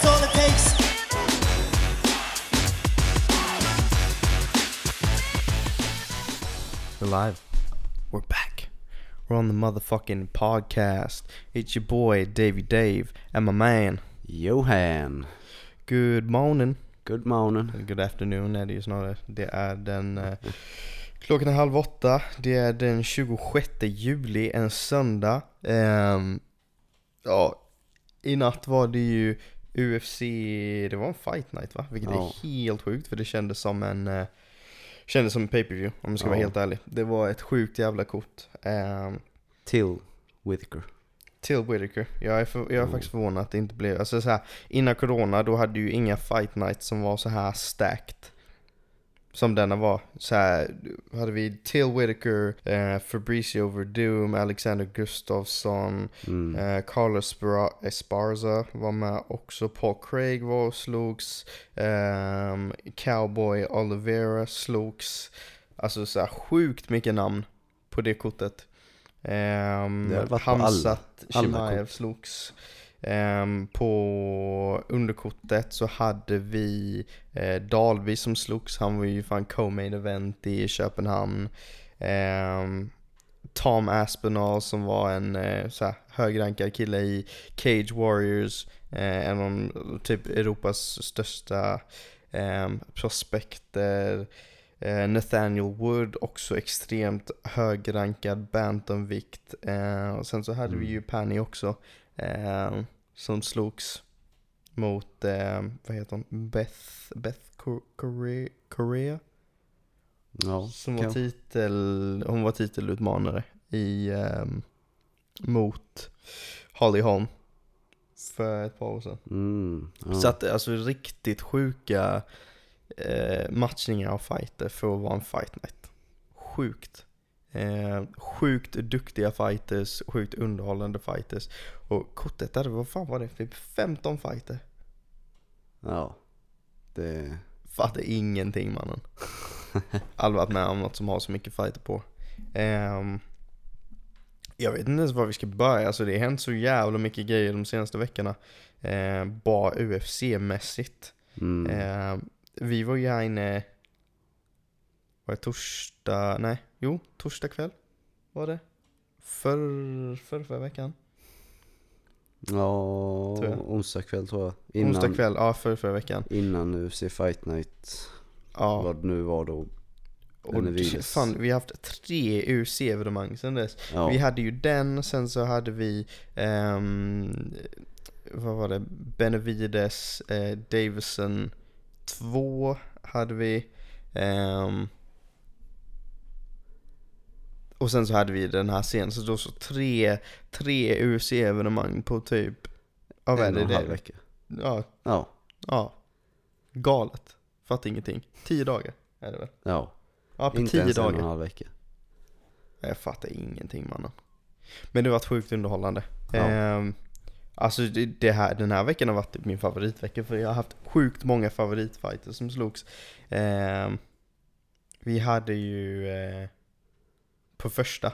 That's all it takes. We're live. We're back. We're on the motherfucking podcast. It's your boy Davy Dave and my man. Johan. Good morning. Good morning. Good afternoon är det ju snarare. Det är den... Eh, klockan är halv åtta. Det är den 26 juli, en söndag. Ehm, ja, i natt var det ju UFC, det var en fight night va? Vilket Ja. är helt sjukt för det kändes som en... Eh, kändes som en pay-per-view om jag ska vara Ja. helt ärlig. Det var ett sjukt jävla kort. Ehm, Till Whitaker. Till Whitaker. Jag är, för, jag är Mm. faktiskt förvånad att det inte blev, alltså så här, innan corona då hade ju inga fight nights som var så här stacked. Som denna var. Så här hade vi Till Whitaker, eh, Fabricio Verdum, Alexander Gustafsson, Mm. eh, Carlos Esparza var med också. Paul Craig var och slogs. ehm, Cowboy Oliveira slogs. Alltså så här sjukt mycket namn på det kortet. Alla- Hamzat Chimaev slogs. Ehm, på underkortet så hade vi eh, Dalby som slogs. Han var ju fan co-main event i Köpenhamn. Ehm, Tom Aspinall som var en eh, så här, högrankad kille i Cage Warriors. Eh, en av typ Europas största eh, prospekter. Nathaniel Wood, också extremt högrankad bantamvikt. Eh, och sen så hade vi ju Penny också. Eh, som slogs mot, eh, vad heter hon, Beth, Beth? Correa? Ja, Som var titel, hon var titelutmanare i, ehm, mot Holly Holm för ett par år sedan. Mm. Ja. Så att alltså riktigt sjuka eh, matchningar av fighter för att vara en fight night. Sjukt. Eh, sjukt duktiga fighters, sjukt underhållande fighters. Och kortet där, vad fan var det? Typ 15 fighter. ja. Det... Fattar ingenting mannen. Aldrig varit med om något som har så mycket fighter på. Ehm, jag vet inte ens var vi ska börja, alltså det har hänt så jävla mycket grejer de senaste veckorna. Uh, bara UFC-mässigt. Mm. Ehm, vi var ju här inne, var det torsdag, nej, jo, torsdag kväll var det. För, för förra veckan. Ja, tror jag. onsdag kväll tror jag. Innan, Onsdag kväll, ja för förra veckan. Innan UFC Fight Night. Ja. Vad det nu var då. Och fan, vi har haft tre UFC-evenemang sedan dess. Ja. Vi hade ju den, sen så hade vi, ehm, vad var det, Benavides, eh, Davison 2 hade vi. ehm, och sen så hade vi den här scenen, så då så tre, tre UFC-evenemang på typ, ja vad är en och en halv vecka. Ja, Ja. ja. Galet. Fattar ingenting. Tio dagar är det väl? Ja. Ja, på Inte tio ens en och dagar. en halv vecka. Jag fattar ingenting mannen. Men det har varit sjukt underhållande. Ja. Ehm, alltså det, det här, den här veckan har varit typ min favoritvecka för jag har haft sjukt många favoritfighters som slogs. Ehm, vi hade ju eh, på första,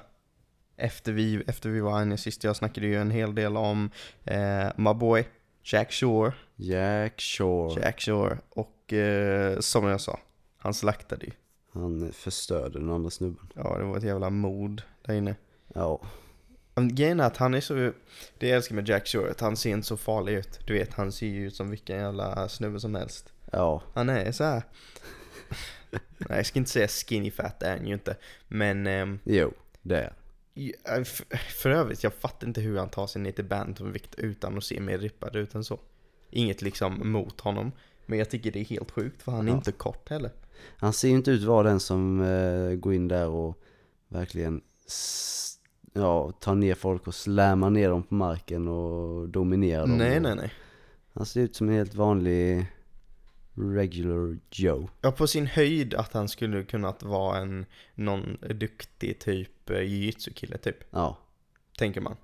efter vi, efter vi var inne sist, jag snackade ju en hel del om eh, my boy Jack Shore. Jack Shore. Jack Shore. Och eh, som jag sa, han slaktade ju. Han förstörde den andra snubben. Ja, det var ett jävla mod där inne. Ja. Grejen är att han är så, det jag älskar med Jack Shore, att han ser inte så farlig ut. Du vet, han ser ju ut som vilken jävla snubbe som helst. Ja. Han är så här. Nej, jag ska inte säga skinny fat, det är han ju inte. Men, ehm, Jo, det är ja, f- för övrigt, jag fattar inte hur han tar sig ner till bantamvikt utan att se mer rippad ut än så. Inget liksom mot honom. Men jag tycker det är helt sjukt, för han är Ja. inte kort heller. Han ser ju inte ut att vara den som eh, går in där och verkligen ja, tar ner folk och slammar ner dem på marken och dominerar dem. Nej, nej, nej. Han ser ut som en helt vanlig regular Joe. Ja, på sin höjd att han skulle kunnat vara en, någon duktig typ eh, jiu-jitsu-kille typ. Ja, tänker man.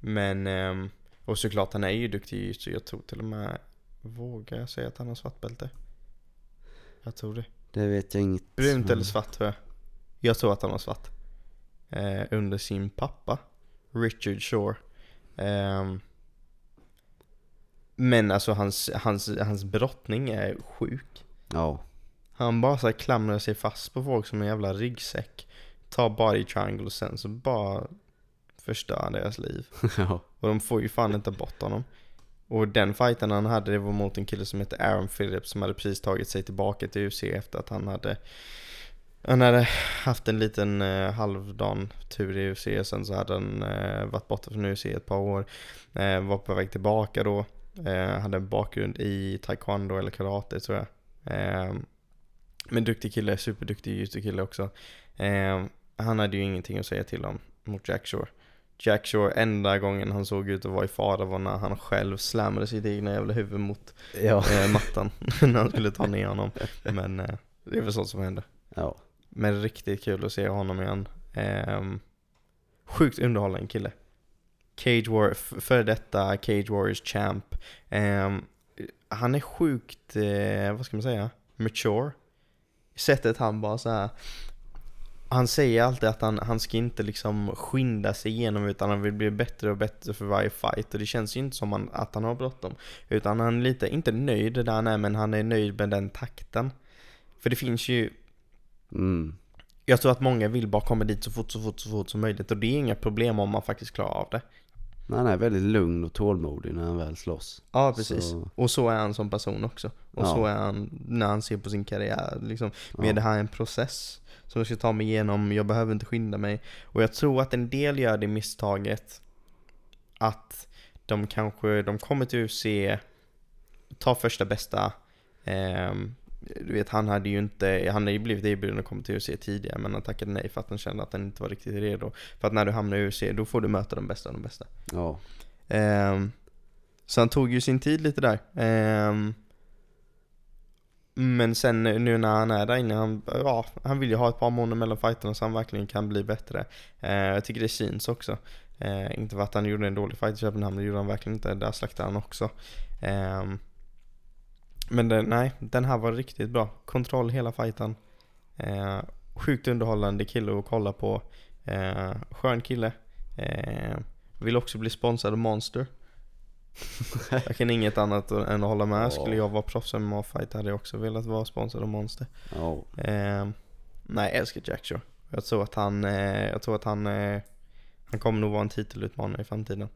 Men, ehm, och såklart han är ju duktig i jiu-jitsu. Jag tror till och med, vågar jag säga att han har svart bälte? Jag tror det. det vet jag inget. Brunt eller svart tror jag. Jag tror att han har svart. Eh, under sin pappa, Richard Shore. Ehm, Men alltså hans, hans, hans brottning är sjuk. Ja, Han bara så här klamrar sig fast på folk som en jävla ryggsäck. Tar body triangle och sen så bara förstör deras liv. ja, Och de får ju fan inte bort honom. Och den fighten han hade det var mot en kille som hette Aaron Phillips som hade precis tagit sig tillbaka till UFC efter att han hade han hade haft en liten eh, halvdan tur i UFC och sen så hade han eh, varit borta från UFC ett par år. Eh, var på väg tillbaka då. Eh, hade en bakgrund i taekwondo eller karate tror jag. Eh, men duktig kille, superduktig jiu-jitsu-kille också. Eh, han hade ju ingenting att säga till om mot Jack Shore. Jack Shore, enda gången han såg ut att vara i fara var när han själv slammade sitt egna jävla huvud mot ja, eh, mattan när han skulle ta ner honom. Men eh, det är väl sånt som händer. ja, Men riktigt kul att se honom igen. Ehm, sjukt underhållande kille. Cage War, före detta Cage Warriors champ. Ehm, han är sjukt, eh, vad ska man säga, mature. Sättet han bara så här. Han säger alltid att han, han ska inte liksom skynda sig igenom utan han vill bli bättre och bättre för varje fight och det känns ju inte som han, att han har bråttom. Utan han är lite, inte nöjd där han är men han är nöjd med den takten. För det finns ju mm, jag tror att många vill bara komma dit så fort, så fort, så fort som möjligt och det är inga problem om man faktiskt klarar av det. Men han är väldigt lugn och tålmodig när han väl slåss. Ja, precis. Så- Och så är han som person också. Och Ja. så är han när han ser på sin karriär. Liksom. Men Ja. det här är en process som jag ska ta mig igenom, jag behöver inte skynda mig. Och jag tror att en del gör det misstaget att de kanske, de kommer till UFC, tar första bästa, ehm, du vet han hade ju inte, han hade ju blivit erbjuden att komma till UFC tidigare men han tackade nej för att han kände att han inte var riktigt redo. För att när du hamnar i UFC då får du möta de bästa av de bästa. Ja, Ehm, så han tog ju sin tid lite där. Ehm, men sen nu när han är där inne, han, ja, han vill ju ha ett par månader mellan fighterna så han verkligen kan bli bättre. Eh, jag tycker det syns också. Eh, inte för att han gjorde en dålig fight i Köpenhamn, det gjorde han verkligen inte. Där slaktade han också. Ehm, men det, nej, den här var riktigt bra. Kontroll hela fighten. Eh, sjukt underhållande kille att kolla på. Eh, skön kille. Eh, vill också bli sponsrad av Monster. jag kan inget annat än att hålla med. Skulle jag vara proffs MMA fight hade jag också velat vara sponsrad av Monster. ja, Eh, nej, jag älskar Jack Shaw. Jag tror att han, eh, jag tror att han, eh, han kommer nog vara en titelutmanare i framtiden.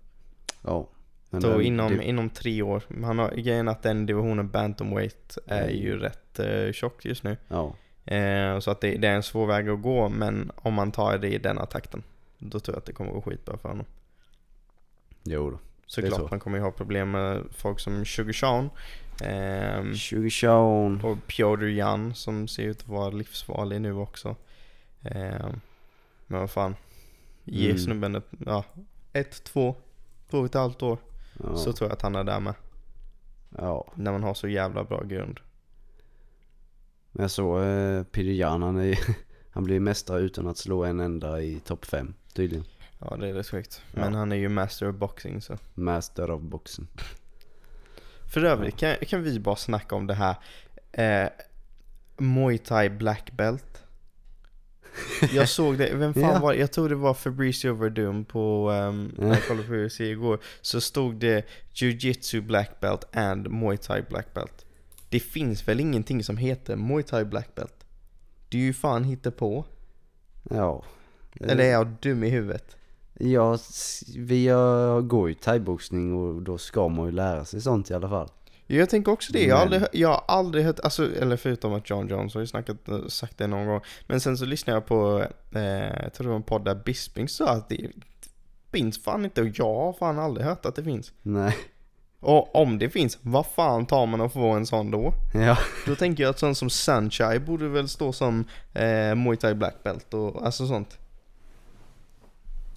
ja. Men Så den- inom, det- inom tre år. Han har, grejen att den divisionen bantamweight är Mm. ju rätt eh, tjock just nu. Ja, Eh, så att det, det är en svår väg att gå, men om man tar det i den takten, då tror jag att det kommer gå skitbra för honom. jo då. Såklart så. man kommer ju ha problem med folk som Sugar 20 Sean. och Piotr Jan som ser ut att vara livsfarlig nu också. Ehm, men vad fan, ge Mm. snubben ett, ja, ett, två, två och ett halvt år Ja, så tror jag att han är där med. ja. När man har så jävla bra grund. Men jag såg eh, Peter Jan, han, är, han blir mästare utan att slå en enda i topp 5 tydligen. Ja det är rätt sjukt. Ja. Men han är ju master of boxing så. Master of boxen. För övrigt kan, kan vi bara snacka om det här eh, Muay Thai Black Belt. Jag såg det, vem fan Ja. var det? Jag tror det var Fabricio Verdum på, um, när jag kollade på UFC igår. Så stod det Jiu-Jitsu Black Belt and Muay Thai Black Belt. Det finns väl ingenting som heter Muay Thai Black Belt? Det är ju fan på. Ja. Eller är jag dum i huvudet? Ja, vi går ju thaiboxning och då ska man ju lära sig sånt i alla fall. Jag tänker också det, jag har, aldrig, jag har aldrig hört, alltså, eller förutom att John Jones har ju snackat, eh, sagt det någon gång. Men sen så lyssnade jag på, eh, jag tror det var en podd där Bisping sa att det finns fan inte och jag har fan aldrig hört att det finns. Nej. Och om det finns, vad fan tar man att få en sån då? Ja. Då tänker jag att sån som Sunshine borde väl stå som eh, Muay Thai Black Belt och alltså sånt.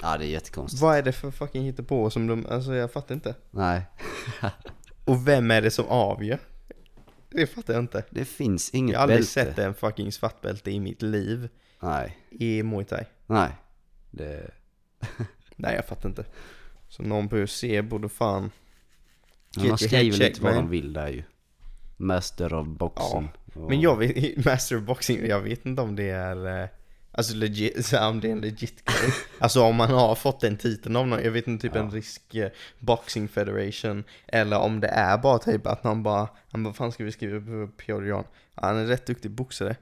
Ja, det är jättekonstigt. Vad är det för fucking hittepå som de, alltså jag fattar inte. Nej. Och vem är det som avgör? Det fattar jag inte. Det finns inget Jag har aldrig bälte. sett en fucking svartbälte i mitt liv Nej. i Muay Thai. Nej. Det... Nej jag fattar inte. Så någon på UFC borde fan... Men man skriver lite vad de vill där ju. Master of boxing. Och- Men jag vet, Master of Boxing, jag vet inte om det är... Alltså legit, så om det är en legit grej. Alltså om man har fått den titeln av någon, jag vet inte, typ en risk eh, boxing federation. Eller om det är bara typ att någon bara, han bara, vad fan ska vi skriva på Piotr Jan? Han är rätt duktig boxare.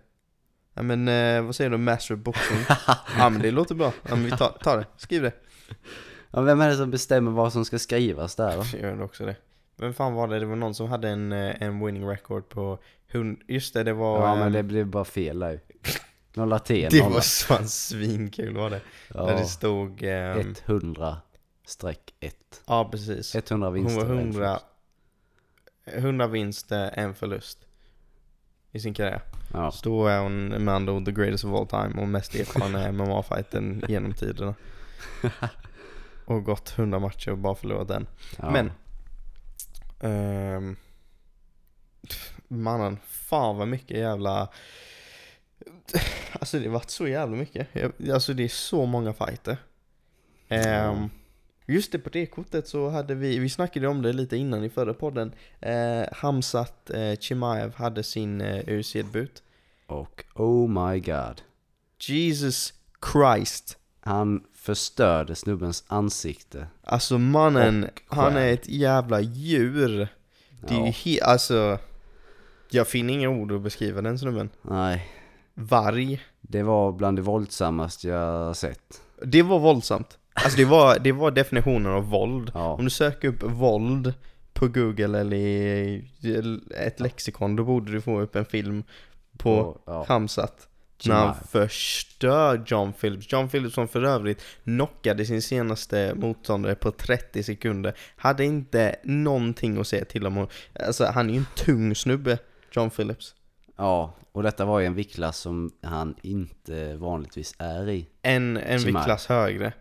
Ja men eh, vad säger du, master of boxing? ja men det låter bra, ja, men vi tar, tar det, skriv det. Ja, vem är det som bestämmer vad som ska skrivas där då? Jag gör också det. Vem fan var det? Det var någon som hade en, eh, en winning record på hund... Just det, det var... Ja men eh, det blev bara fel där Någon laten det nolla. var fan svinkul var det. Där det Ja, stod... ehm, 100 streck 1. ja precis. 100 Hon vinster. var och en 100, förlust. 100 vinster, en förlust. I sin karriär. Ja. Så då är hon med andra ord the greatest of all time och mest erfarna MMA-fighten genom tiderna. Och gått 100 matcher och bara förlorat en. ja. Men ehm, Mannen, fan vad mycket jävla Alltså det har varit så jävla mycket. Jag- Alltså det är så många fighter. Ehm, Just det, på det kortet så hade vi, vi snackade om det lite innan i förra podden. Eh, Hamzat eh, Chimaev hade sin eh, UFC-debut Och oh my god. Jesus Christ. Han förstörde snubbens ansikte. Alltså mannen, han är ett jävla djur. Det är ju Ja. he- alltså Jag finner inga ord att beskriva den snubben. Nej, Varg. Det var bland det våldsammaste jag sett. Det var våldsamt. Alltså det var, det var definitionen av våld. Ja, Om du söker upp våld på google eller i ett lexikon Då borde du få upp en film på och- ja. Hamzat. När han förstör John Phillips. John Phillips som för övrigt knockade sin senaste motståndare på 30 sekunder. Hade inte någonting att säga till om. Alltså han är ju en tung snubbe John Phillips Ja, och detta var ju en viktklass som han inte vanligtvis är i. En, en Chimaev. viktklass högre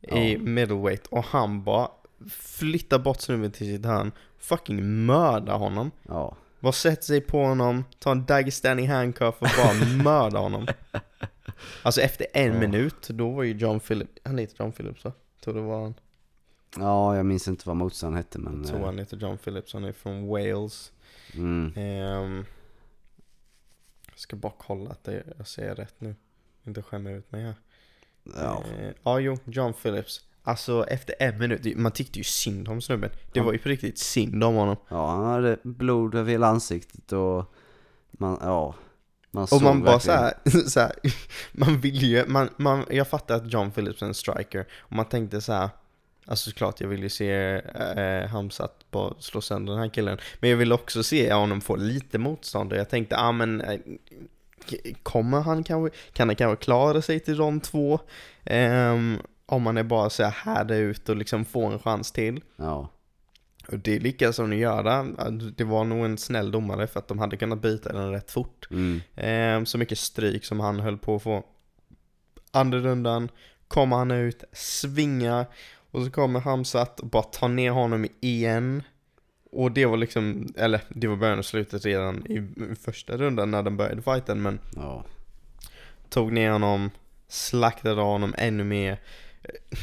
I Ja. middleweight och han bara flyttar bort snubben till sitt hörn Fucking mördar honom Ja, Bara sätter sig på honom, tar en Dagestani handcuff och bara mördar honom Alltså efter en Ja. minut, då var ju John Phillips, han heter John Phillips va? Tror det var han, ja jag minns inte vad motståndaren hette men... jag tror eh, han heter John Phillips, han är från Wales Mm, Jag ska bara kolla att det, jag säger rätt nu Inte skämma ut mig här ja. Eh, Ja, jo, John Phillips. Alltså efter en minut, man tyckte ju synd om snubben. Det var ju på riktigt synd om honom. ja, han hade blod över hela ansiktet och... Man, ja. Man Och såg man bara såhär, så här, man vill ju, man, man, jag fattar att John Phillips är en striker. Och man tänkte så här. Alltså såklart jag vill ju se eh, Hamzat bara slå sönder den här killen. Men jag vill också se honom få lite motstånd. Och jag tänkte, ja ah, men eh, Kommer han kanske, kan han kanske klara sig till rond två? Ehm, om man är bara så här härda ut och liksom få en chans till. Ja, Och det lyckades de göra. Det var nog en snäll domare för att de hade kunnat byta den rätt fort. mm, Ehm, så mycket stryk som han höll på att få. Andra rundan kommer han ut, svingar och så kommer Hamzat och bara tar ner honom igen. Och det var liksom, eller det var början och slutet redan i första rundan när de började fighten men ja. tog ner honom, slaktade honom ännu mer.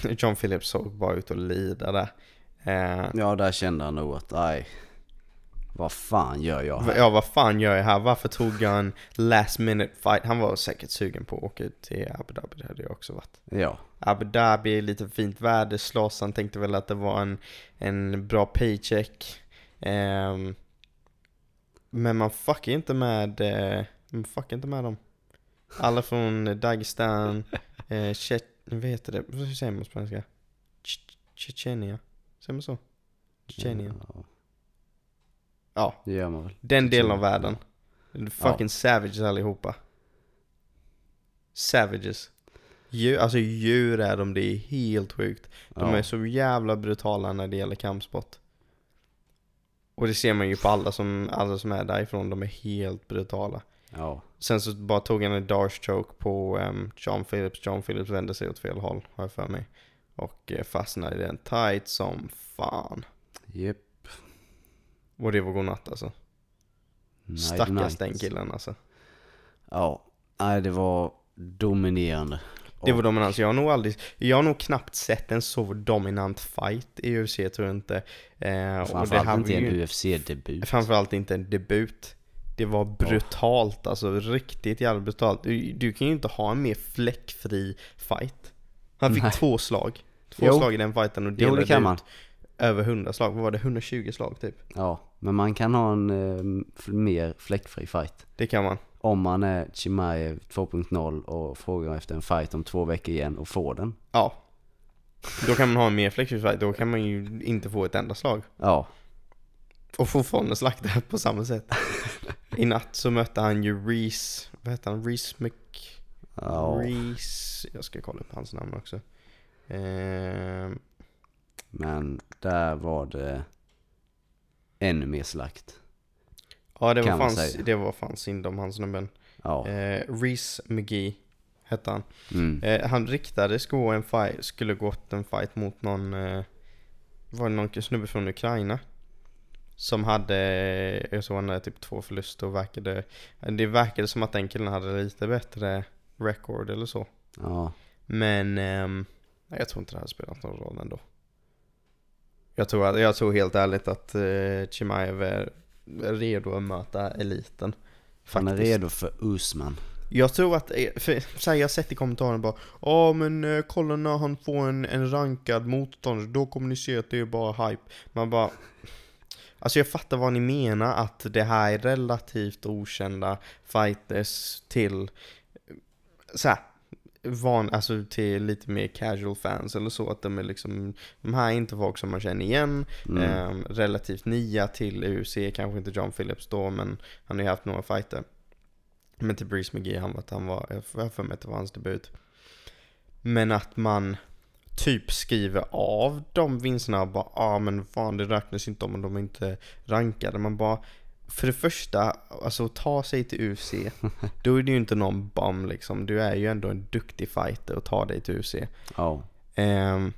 John Phillips såg bara ut att lida där. Ehm, Ja, där kände han nog att, nej. Vad fan gör jag här? Ja vad fan gör jag här? Varför tog jag en last minute fight? Han var säkert sugen på att åka till Abu Dhabi, det hade jag också varit. Ja, Abu Dhabi, lite fint väder, slåss, han tänkte väl att det var en, en bra paycheck. Ehm, men man fuckar inte med, eh, man fuckar inte med dem. Alla från Dagestan, eh, vad heter det, vad säger man på svenska? Ch- Tjetjenien, säger man så? Tjetjenien. Ja, Ja, det gör man väl. den delen av världen. Fucking savages allihopa. Savages. Djur, alltså djur är de, det är helt sjukt. De Ja. är så jävla brutala när det gäller kampsport. Och det ser man ju på alla som, alla som är därifrån, de är helt brutala. Ja, Sen så bara tog han en Darce choke på ehm, John Phillips. John Phillips vände sig åt fel håll, har jag för mig. Och eh, fastnade i den tight som fan. Jep. Och det var godnatt alltså. Night Stackars night. den killen alltså. Ja, nej det var dominerande. Det var dominans. Jag har nog aldrig, jag har nog knappt sett en så dominant fight i UFC tror jag inte. Eh, och det Framförallt inte en UFC-debut. framförallt inte en debut. Det var brutalt, alltså riktigt jävla brutalt. Du, du kan ju inte ha en mer fläckfri fight. Han fick Nej. två slag. Två Jo. slag i den fighten och Jo, delade det kan ut man. över 100 slag. Vad var det? 120 slag typ? Ja, men man kan ha en eh, mer fläckfri fight. Det kan man. Om man är Chimaev 2.0 och frågar efter en fight om två veckor igen och får den. Ja. Då kan man ha en mer fläckfri fight. Då kan man ju inte få ett enda slag. Ja, Och fortfarande slakta på samma sätt. I natt så mötte han ju Reese, vad heter han? Reese Mc... ja. Reese... Jag ska kolla upp hans namn också. Ehm, Men där var det ännu mer slakt. ja det var, fan, det var fan synd om han snubben. Ja. Eh, Reese McGee hette han. Mm. Eh, han riktades gå en fight, skulle gått en fight mot någon, eh, var det någon snubbe från Ukraina? Som hade, jag såg han hade typ två förluster och verkade, det verkade som att den killen hade lite bättre record eller så. Ja. Men nej, jag tror inte det hade spelat någon roll ändå. Jag tror, att, jag tror helt ärligt att eh, Chimaev är redo att möta eliten. Han är Faktiskt. redo för Usman. Jag tror att, eh, för, så här, jag har sett i kommentarerna bara Ja men eh, kolla när han får en, en rankad motståndare, då kommer ni se att det är bara hype. Man bara Alltså jag fattar vad ni menar, att det här är relativt okända fighters till eh, så här, van, alltså till lite mer casual fans eller så, att de är liksom De här är inte folk som man känner igen, Mm. Ehm, relativt nya till UFC, kanske inte John Phillips då, men han har ju haft några fighter. Men till Breeze McGee, han han var, jag har för mig att det var hans debut. Men att man typ skriver av de vinsterna och bara, ja ah, men fan det räknas inte om de är inte rankade. Man bara, för det första, alltså att ta sig till UFC, då är det ju inte någon bum liksom. Du är ju ändå en duktig fighter och tar dig till UFC. Ja. Ehm,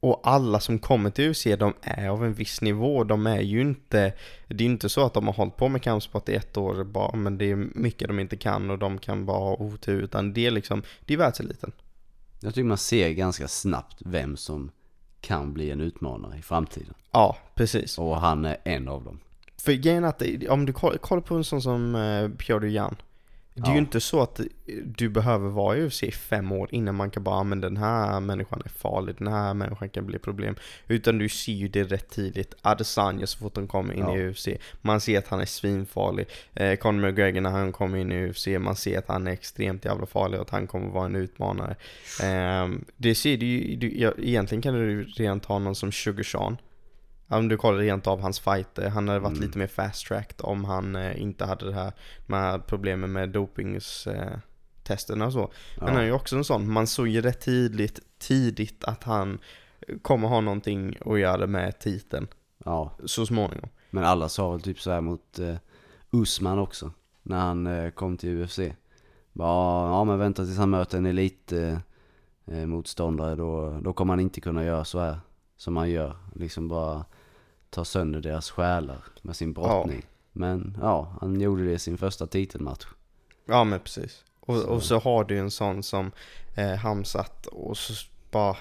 och alla som kommer till UFC, de är av en viss nivå. De är ju inte, det är ju inte så att de har hållit på med kampsport i ett år bara, men det är mycket de inte kan och de kan bara ha otur, utan det är liksom, det är världseliten. Jag tycker man ser ganska snabbt vem som kan bli en utmanare i framtiden. Ja, precis. Och han är en av dem. För grejen är att om du koll- kollar på en sån som uh, Piotr Jan, det är ju inte så att du behöver vara i UFC i fem år innan man kan bara, "Ah, men den här människan är farlig, den här människan kan bli problem. Utan du ser ju det rätt tidigt. Adesanya så fort de kommer in Ja. i UFC, man ser att han är svinfarlig. Eh, Conor McGregor när han kommer in i UFC, man ser att han är extremt jävla farlig och att han kommer vara en utmanare. Eh, det ser du ju, du, ja, egentligen kan du redan ta någon som Sugar Sean. Om du kollar rent av hans fighter, han hade varit Mm. lite mer fast tracked om han eh, inte hade det här med problemen med dopingstesterna eh, och så. Men han är Ja. ju också en sån, man såg ju rätt tidigt, tidigt att han kommer ha någonting att göra med titeln ja. så småningom. Men alla sa väl typ så här mot eh, Usman också. När han eh, kom till UFC. Bara, ja men vänta tills han möter en elit eh, eh, då, då kommer han inte kunna göra så här som han gör. Liksom bara ta sönder deras själar med sin brottning. Men ja, han gjorde det i sin första titelmatch. Ja men precis. Och Så. och så har du en sån som eh, Hamzat och så bara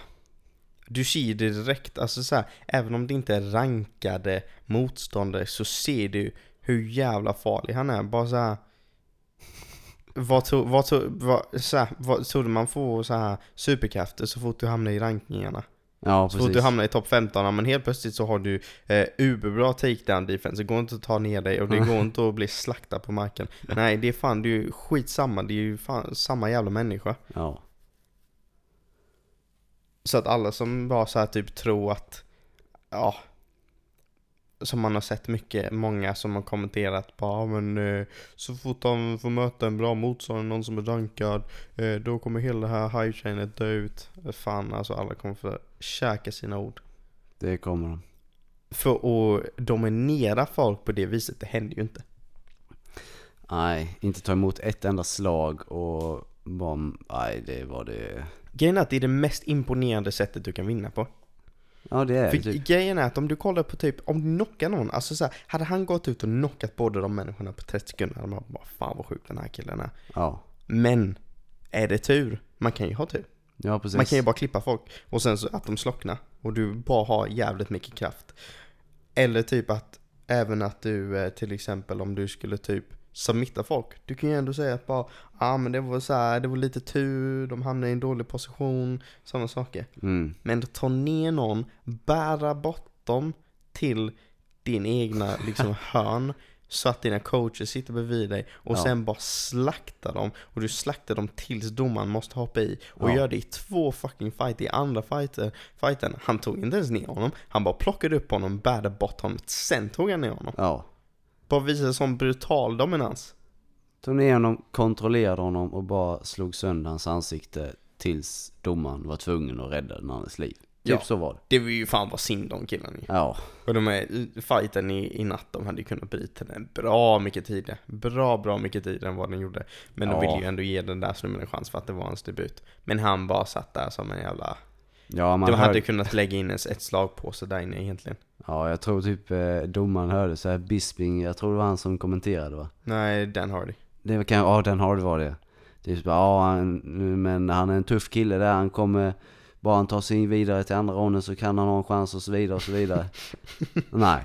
du ser det direkt, alltså så här, även om det inte är rankade motståndare så ser du hur jävla farlig han är. Bara så här. Vad, tro, vad, tro, vad, så här, vad trodde man får så här superkrafter så fort du hamnar i rankingarna? Ja Så fort du hamnar i topp 15, ja, men helt plötsligt så har du eh, uberbra takedown defense, det går inte att ta ner dig och det går inte att bli slaktad på marken. Nej, det är fan, det är ju skitsamma, det är ju fan samma jävla människa. Ja. Så att alla som bara så här typ tror att, ja, som man har sett mycket, många som har kommenterat bara, men eh, så fort de får möta en bra motståndare, någon som är rankad, eh, då kommer hela det här high-chainet dö ut. Fan alltså, alla kommer få käka sina ord. Det kommer de. För att dominera folk på det viset, det händer ju inte. Nej, inte ta emot ett enda slag och bara, nej det var det. Grejen är att det är det mest imponerande sättet du kan vinna på. Ja det är För typ. grejen är att om du kollar på typ, om du knockar någon, alltså så här, hade han gått ut och knockat båda de människorna på 30 sekunder hade man bara fan vad sjuk den här killen är. Ja. Men, är det tur? Man kan ju ha tur. Ja precis. Man kan ju bara klippa folk och sen så att de slocknar och du bara har jävligt mycket kraft. Eller typ att även att du eh, till exempel om du skulle typ submitta folk. Du kan ju ändå säga att bara, ah, men det var så här, det var lite tur, de hamnade i en dålig position, sådana saker. Mm. Men ta ner någon, bära bort dem till din egna liksom hörn så att dina coacher sitter bredvid dig och Ja. sen bara slakta dem och du slaktar dem tills domaren måste hoppa i och Ja. gör det i två fucking fighter i andra fighter, fighten. Han tog inte ens ner honom, han bara plockade upp honom, bärde bort honom, sen tog han ner honom. Ja. Bara visade sån brutal dominans. Tog ner honom, kontrollerade honom och bara slog sönder hans ansikte tills domaren var tvungen att rädda den andres liv. Typ Ja. så var det. Det var ju fan vad synd om killen ju. Ja. Och de är, fighten i, i natt, de hade ju kunnat bryta den bra mycket tidigare. Bra, bra mycket tidigare än vad den gjorde. Men de Ja. ville ju ändå ge den där snubben en chans för att det var hans debut. Men han bara satt där som en jävla... Ja, man de hör... hade kunnat lägga in ett slag på sig där inne egentligen. ja, jag tror typ eh, domaren hörde så här Bisping, jag tror det var han som kommenterade va? Nej, Dan Hardy. Det var kan, ja den har det var det. Typ bara, ja han, men han är en tuff kille där, han kommer, bara han tar sig vidare till andra ronden så kan han ha en chans och så vidare och så vidare. Nej,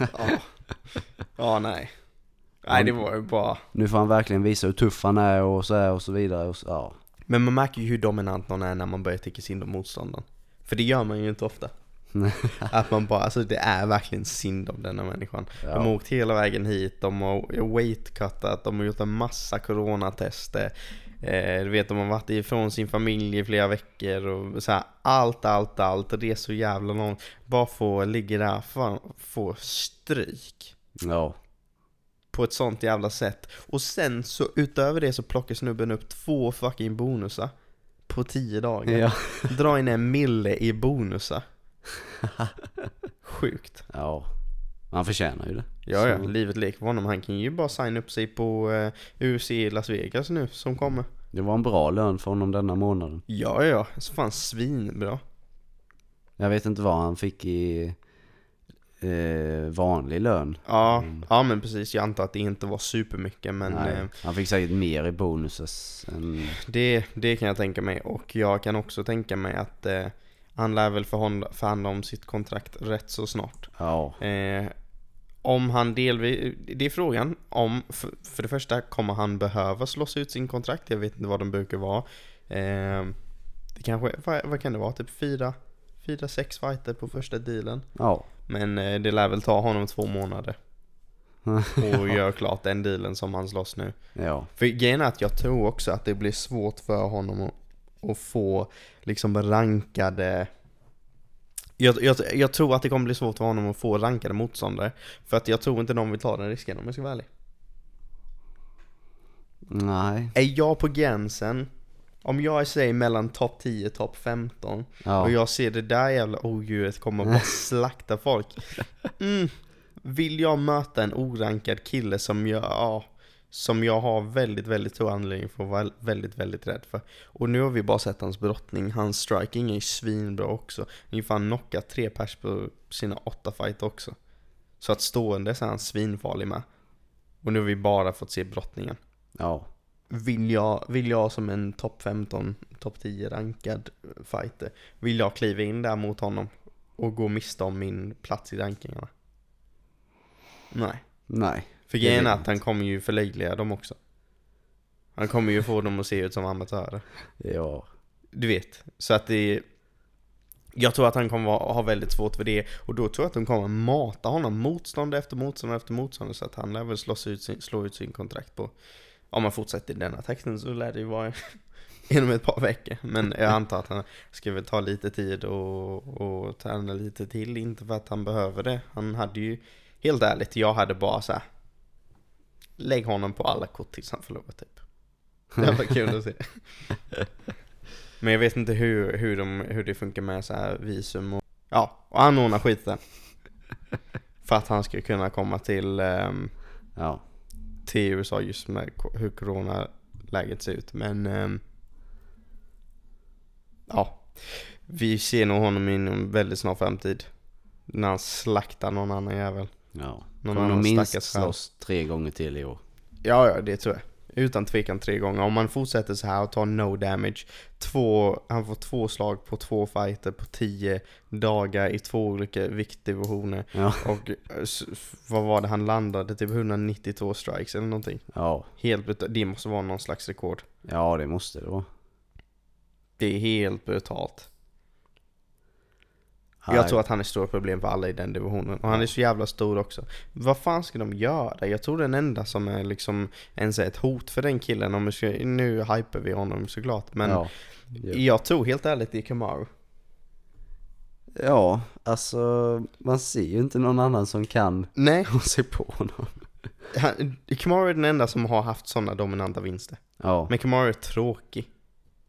Ja. ja, nej. Nej, det var ju bara... nu får han verkligen visa hur tuff han är och så här och så vidare och så, ja. Men man märker ju hur dominant någon är när man börjar tycka synd om motståndaren. För det gör man ju inte ofta. Att man bara, alltså det är verkligen synd om denna människan. De har Ja. åkt hela vägen hit, de har weightcuttat, de har gjort en massa coronatester. Eh, du vet, de har varit ifrån sin familj i flera veckor och så här, allt, allt, allt. Och det är så jävla långt. Bara få ligga där, fan, få stryk. Ja, På ett sånt jävla sätt. Och sen så utöver det så plockar snubben upp två fucking bonusar. På tio dagar. ja. Dra in en mille i bonusar. Sjukt. ja. Han förtjänar ju det. Ja, ja, Så- livet leker för honom. Han kan ju bara signa upp sig på uh, UFC i Las Vegas nu som kommer. Det var en bra lön för honom denna månaden. Ja, ja, så fan svinbra. Jag vet inte vad han fick i eh, vanlig lön. Ja, ja men precis. Jag antar att det inte var supermycket men Nej, eh, han fick säkert mer i bonuses än... det, det kan jag tänka mig. Och jag kan också tänka mig att eh, han lär väl förhandla om sitt kontrakt rätt så snart. Ja, Eh, om han delvis, det är frågan om, för, för det första kommer han behöva slåss ut sin kontrakt, jag vet inte vad de brukar vara. Eh, det kanske, vad, vad kan det vara, typ fyra, fyra, sex fighter på första dealen. ja. Men eh, det lär väl ta honom två månader. Och göra klart den dealen som han slåss nu. ja. För grejen är att jag tror också att det blir svårt för honom att, att få liksom rankade jag, jag, jag tror att det kommer bli svårt för honom att få rankade motståndare För att jag tror inte de vill ta den risken om jag ska vara ärlig Nej. Är jag på gränsen Om jag är säg mellan topp 10 topp 15 Ja. Och jag ser det där jävla odjuret komma och bara slakta folk mm, Vill jag möta en orankad kille som jag, ja, som jag har väldigt, väldigt stor anledning för att vara väldigt, väldigt rädd för Och nu har vi bara sett hans brottning, hans striking är ju svinbra också Han har ju fan knockat tre pers på sina åtta fight också Så att stående så är han svinfarlig med Och nu har vi bara fått se brottningen Ja. vill jag, vill jag som en topp 15, topp 10 rankad fighter, vill jag kliva in där mot honom och gå miste om min plats i rankingarna? Nej. Nej. För grejen är att han kommer ju förlöjliga dem också. Han kommer ju få dem att se ut som amatörer. Ja. Du vet. Så att det jag tror att han kommer ha väldigt svårt för det och då tror jag att de kommer mata honom motstånd efter motstånd efter motstånd så att han lär väl slås ut sin, slå ut sin kontrakt på om man fortsätter i denna texten så lär det ju vara inom ett par veckor men jag antar att han ska väl ta lite tid och, och träna lite till inte för att han behöver det han hade ju helt ärligt jag hade bara så här. Lägg honom på alla kort tills han förlorar typ. Det var kul att se. Men jag vet inte hur, hur, de, hur det funkar med så här visum och Ja, och anordna skiten. För att han ska kunna komma till, ehm, Ja. till USA just med hur coronaläget ser ut. Men ehm, Ja. Vi ser nog honom inom väldigt snar framtid. När han slaktar någon annan jävel Ja. Någon Kommer annan minst slåss tre gånger till i år. Ja, ja det tror jag Utan tvekan tre gånger. Om man fortsätter så här och tar no damage. Två, han får två slag på två fighter på tio dagar i två olika viktdivisioner. Ja. Och eh, vad var det han landade? Typ 192 strikes eller någonting. Ja. Helt brutalt. Det måste vara någon slags rekord. Ja, det måste det vara. Det är helt brutalt. Jag tror att han är ett stort problem för alla i den divisionen. Och han är så jävla stor också. Vad fan ska de göra? Jag tror den enda som är liksom ens är ett hot för den killen, om ska, nu hyper vi honom såklart, men Ja. Jag tror helt ärligt det är Kamaru. ja, alltså man ser ju inte någon annan som kan Nej, gå sig på honom. han, Kamaru är den enda som har haft sådana dominanta vinster. Ja, Men Kamaru är tråkig.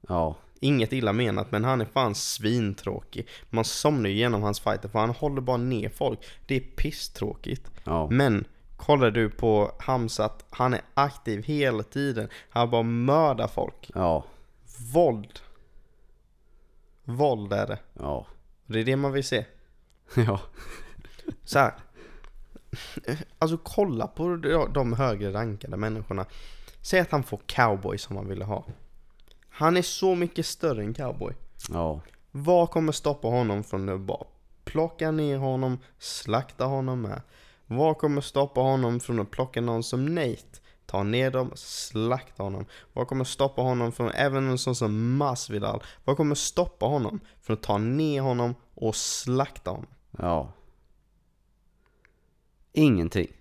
ja, Inget illa menat, men han är fan svintråkig. Man somnar ju igenom hans fighter för han håller bara ner folk. Det är pisstråkigt. ja, Men kollar du på Hamzat, han är aktiv hela tiden. Han bara mördar folk. ja, Våld. Våld är det. ja, det är det man vill se. ja, Så här. Alltså kolla på de- de högre rankade människorna. Säg att han får cowboy som han ville ha. Han är så mycket större än cowboy. ja, Vad kommer stoppa honom från att bara plocka ner honom, slakta honom med? Vad kommer stoppa honom från att plocka någon som Nate? Ta ner dem, slakta honom. Vad kommer stoppa honom från, även en sån som Masvidal, vad kommer stoppa honom från att ta ner honom och slakta honom? ja. Ingenting.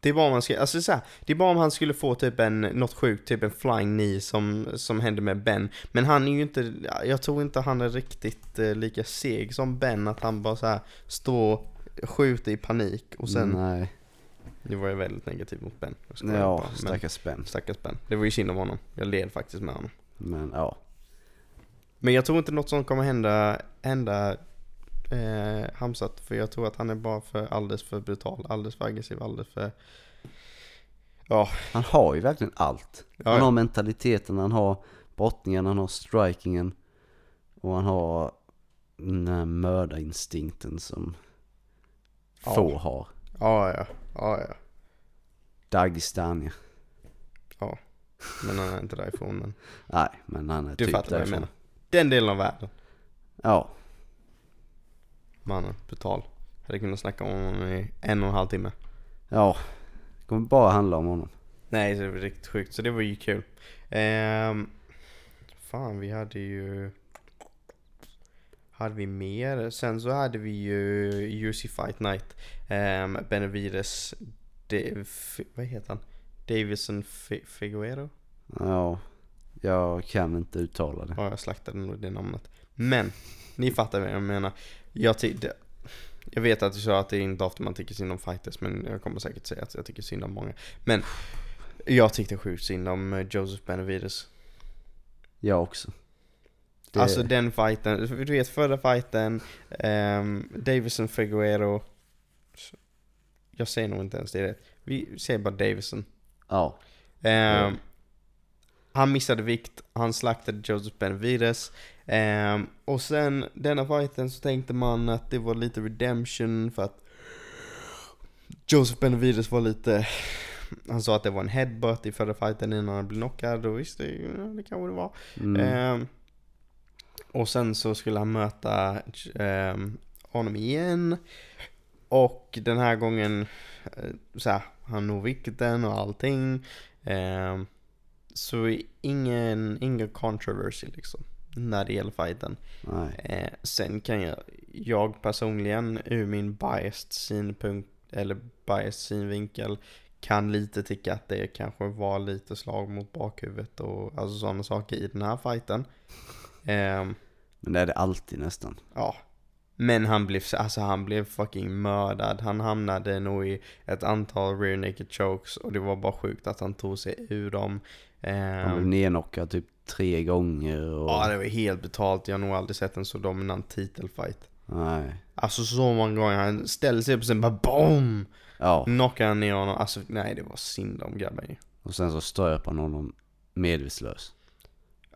Det är bara om man ska, alltså så här, det är bara om han skulle få typ en, något sjukt, typ en flying knee som, som hände med Ben. Men han är ju inte, jag tror inte han är riktigt eh, lika seg som Ben, att han bara så här står skjuter i panik och sen, Nej. nu var jag väldigt negativ mot Ben. Ja, stackars Ben. stackars Ben. Det var ju synd om honom. Jag led faktiskt med honom. Men ja. Men jag tror inte något som kommer hända, hända eh, Hamzat, för jag tror att han är bara för alldeles för brutal, alldeles för aggressiv, alldeles för... Ja, Han har ju verkligen allt. Ja, han ja. har mentaliteten, han har brottningen, han har strikingen. Och han har den här mördarinstinkten som Ja. få har. ja, ja, ja, ja. Dagestania. Men han är inte därifrån men Nej, men han är du typ fattar vad jag därifrån. menar. Den delen av världen. Ja, Mannen, brutal. Hade kunnat snacka om honom i en och en halv timme. ja. Det kommer bara handla om honom. Nej, så det var riktigt sjukt. Så det var ju kul. Ehm, fan, vi hade ju... Hade vi mer? Sen så hade vi ju UC Fight Night. Um, Benavides... De, vad heter han? Davison Fi- Figueroa? Ja, jag kan inte uttala det. Ja, jag slaktade nog det namnet. Men, ni fattar vad jag menar. Jag, jag vet att du sa att det är inte ofta man tycker synd om fighters, men jag kommer säkert säga att jag tycker synd om många. Men, jag tyckte sjukt synd om eh, Joseph Benavides. Jag också. Det- Alltså den fighten, du vet förra fighten, um, Davison Figueroa. Jag säger nog inte ens det rätt. Vi säger bara Davison. Ja, Ehm, Han missade vikt, han slaktade Joseph Benavides. Ehm, och sen denna fighten så tänkte man att det var lite redemption för att Joseph Benavides var lite han sa att det var en headbutt i förra fighten innan han blev knockad och visst, det, det kanske det var. mm. Ehm, och sen så skulle han möta ehm, honom igen. Och den här gången, eh, så här, han når vikten och allting. Ehm, så ingen, ingen controversy liksom. När det gäller fighten. Eh, sen kan jag, jag personligen ur min biased synpunkt, eller biased synvinkel, kan lite tycka att det kanske var lite slag mot bakhuvudet och alltså sådana saker i den här fighten. Ehm, Men det är det alltid nästan. ja. Men han blev, alltså han blev fucking mördad. Han hamnade nog i ett antal rear naked chokes och det var bara sjukt att han tog sig ur dem. Ehm, Han blev nerknockad typ tre gånger och... Ja, det var helt brutalt. Jag har nog aldrig sett en så dominant titelfight. Nej. Alltså så många gånger. Han ställde sig upp och sen bara BOOM! Ja, Knockade han ner honom. Alltså nej, det var synd om grabben ju. och sen så ströp han honom medvetslös.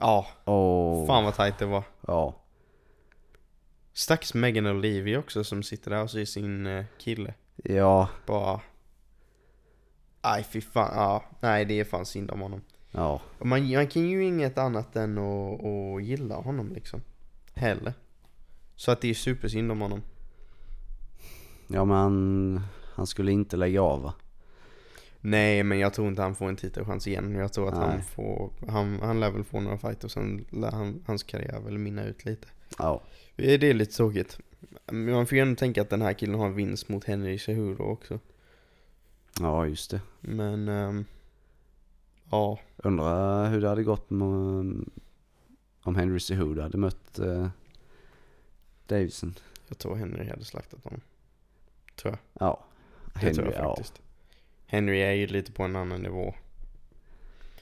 Ja, Åh, fan vad tight det var. Ja, Stackars Megan Olivia också som sitter där och ser sin eh, kille. ja, Bara... Aj fy fan, ja. Nej det är fan synd om honom. Ja, Man, man kan ju inget annat än att, att gilla honom liksom. Heller. Så att det är supersynd om honom. ja men han, han skulle inte lägga av va? Nej men jag tror inte han får en titelchans igen. Jag tror att han Nej. får, han, han lär väl få några fighter och sen lär han, hans karriär väl minna ut lite. Ja, Det är lite tråkigt. Men man får ju ändå tänka att den här killen har en vinst mot Henry Cejudo också. ja just det. Men, ehm, ja. Undrar hur det hade gått med, om Henry Cejudo hade mött eh, Davison. Jag tror Henry hade slaktat honom. Tror jag. Ja, Det Henry, tror jag ja. faktiskt. Henry är ju lite på en annan nivå.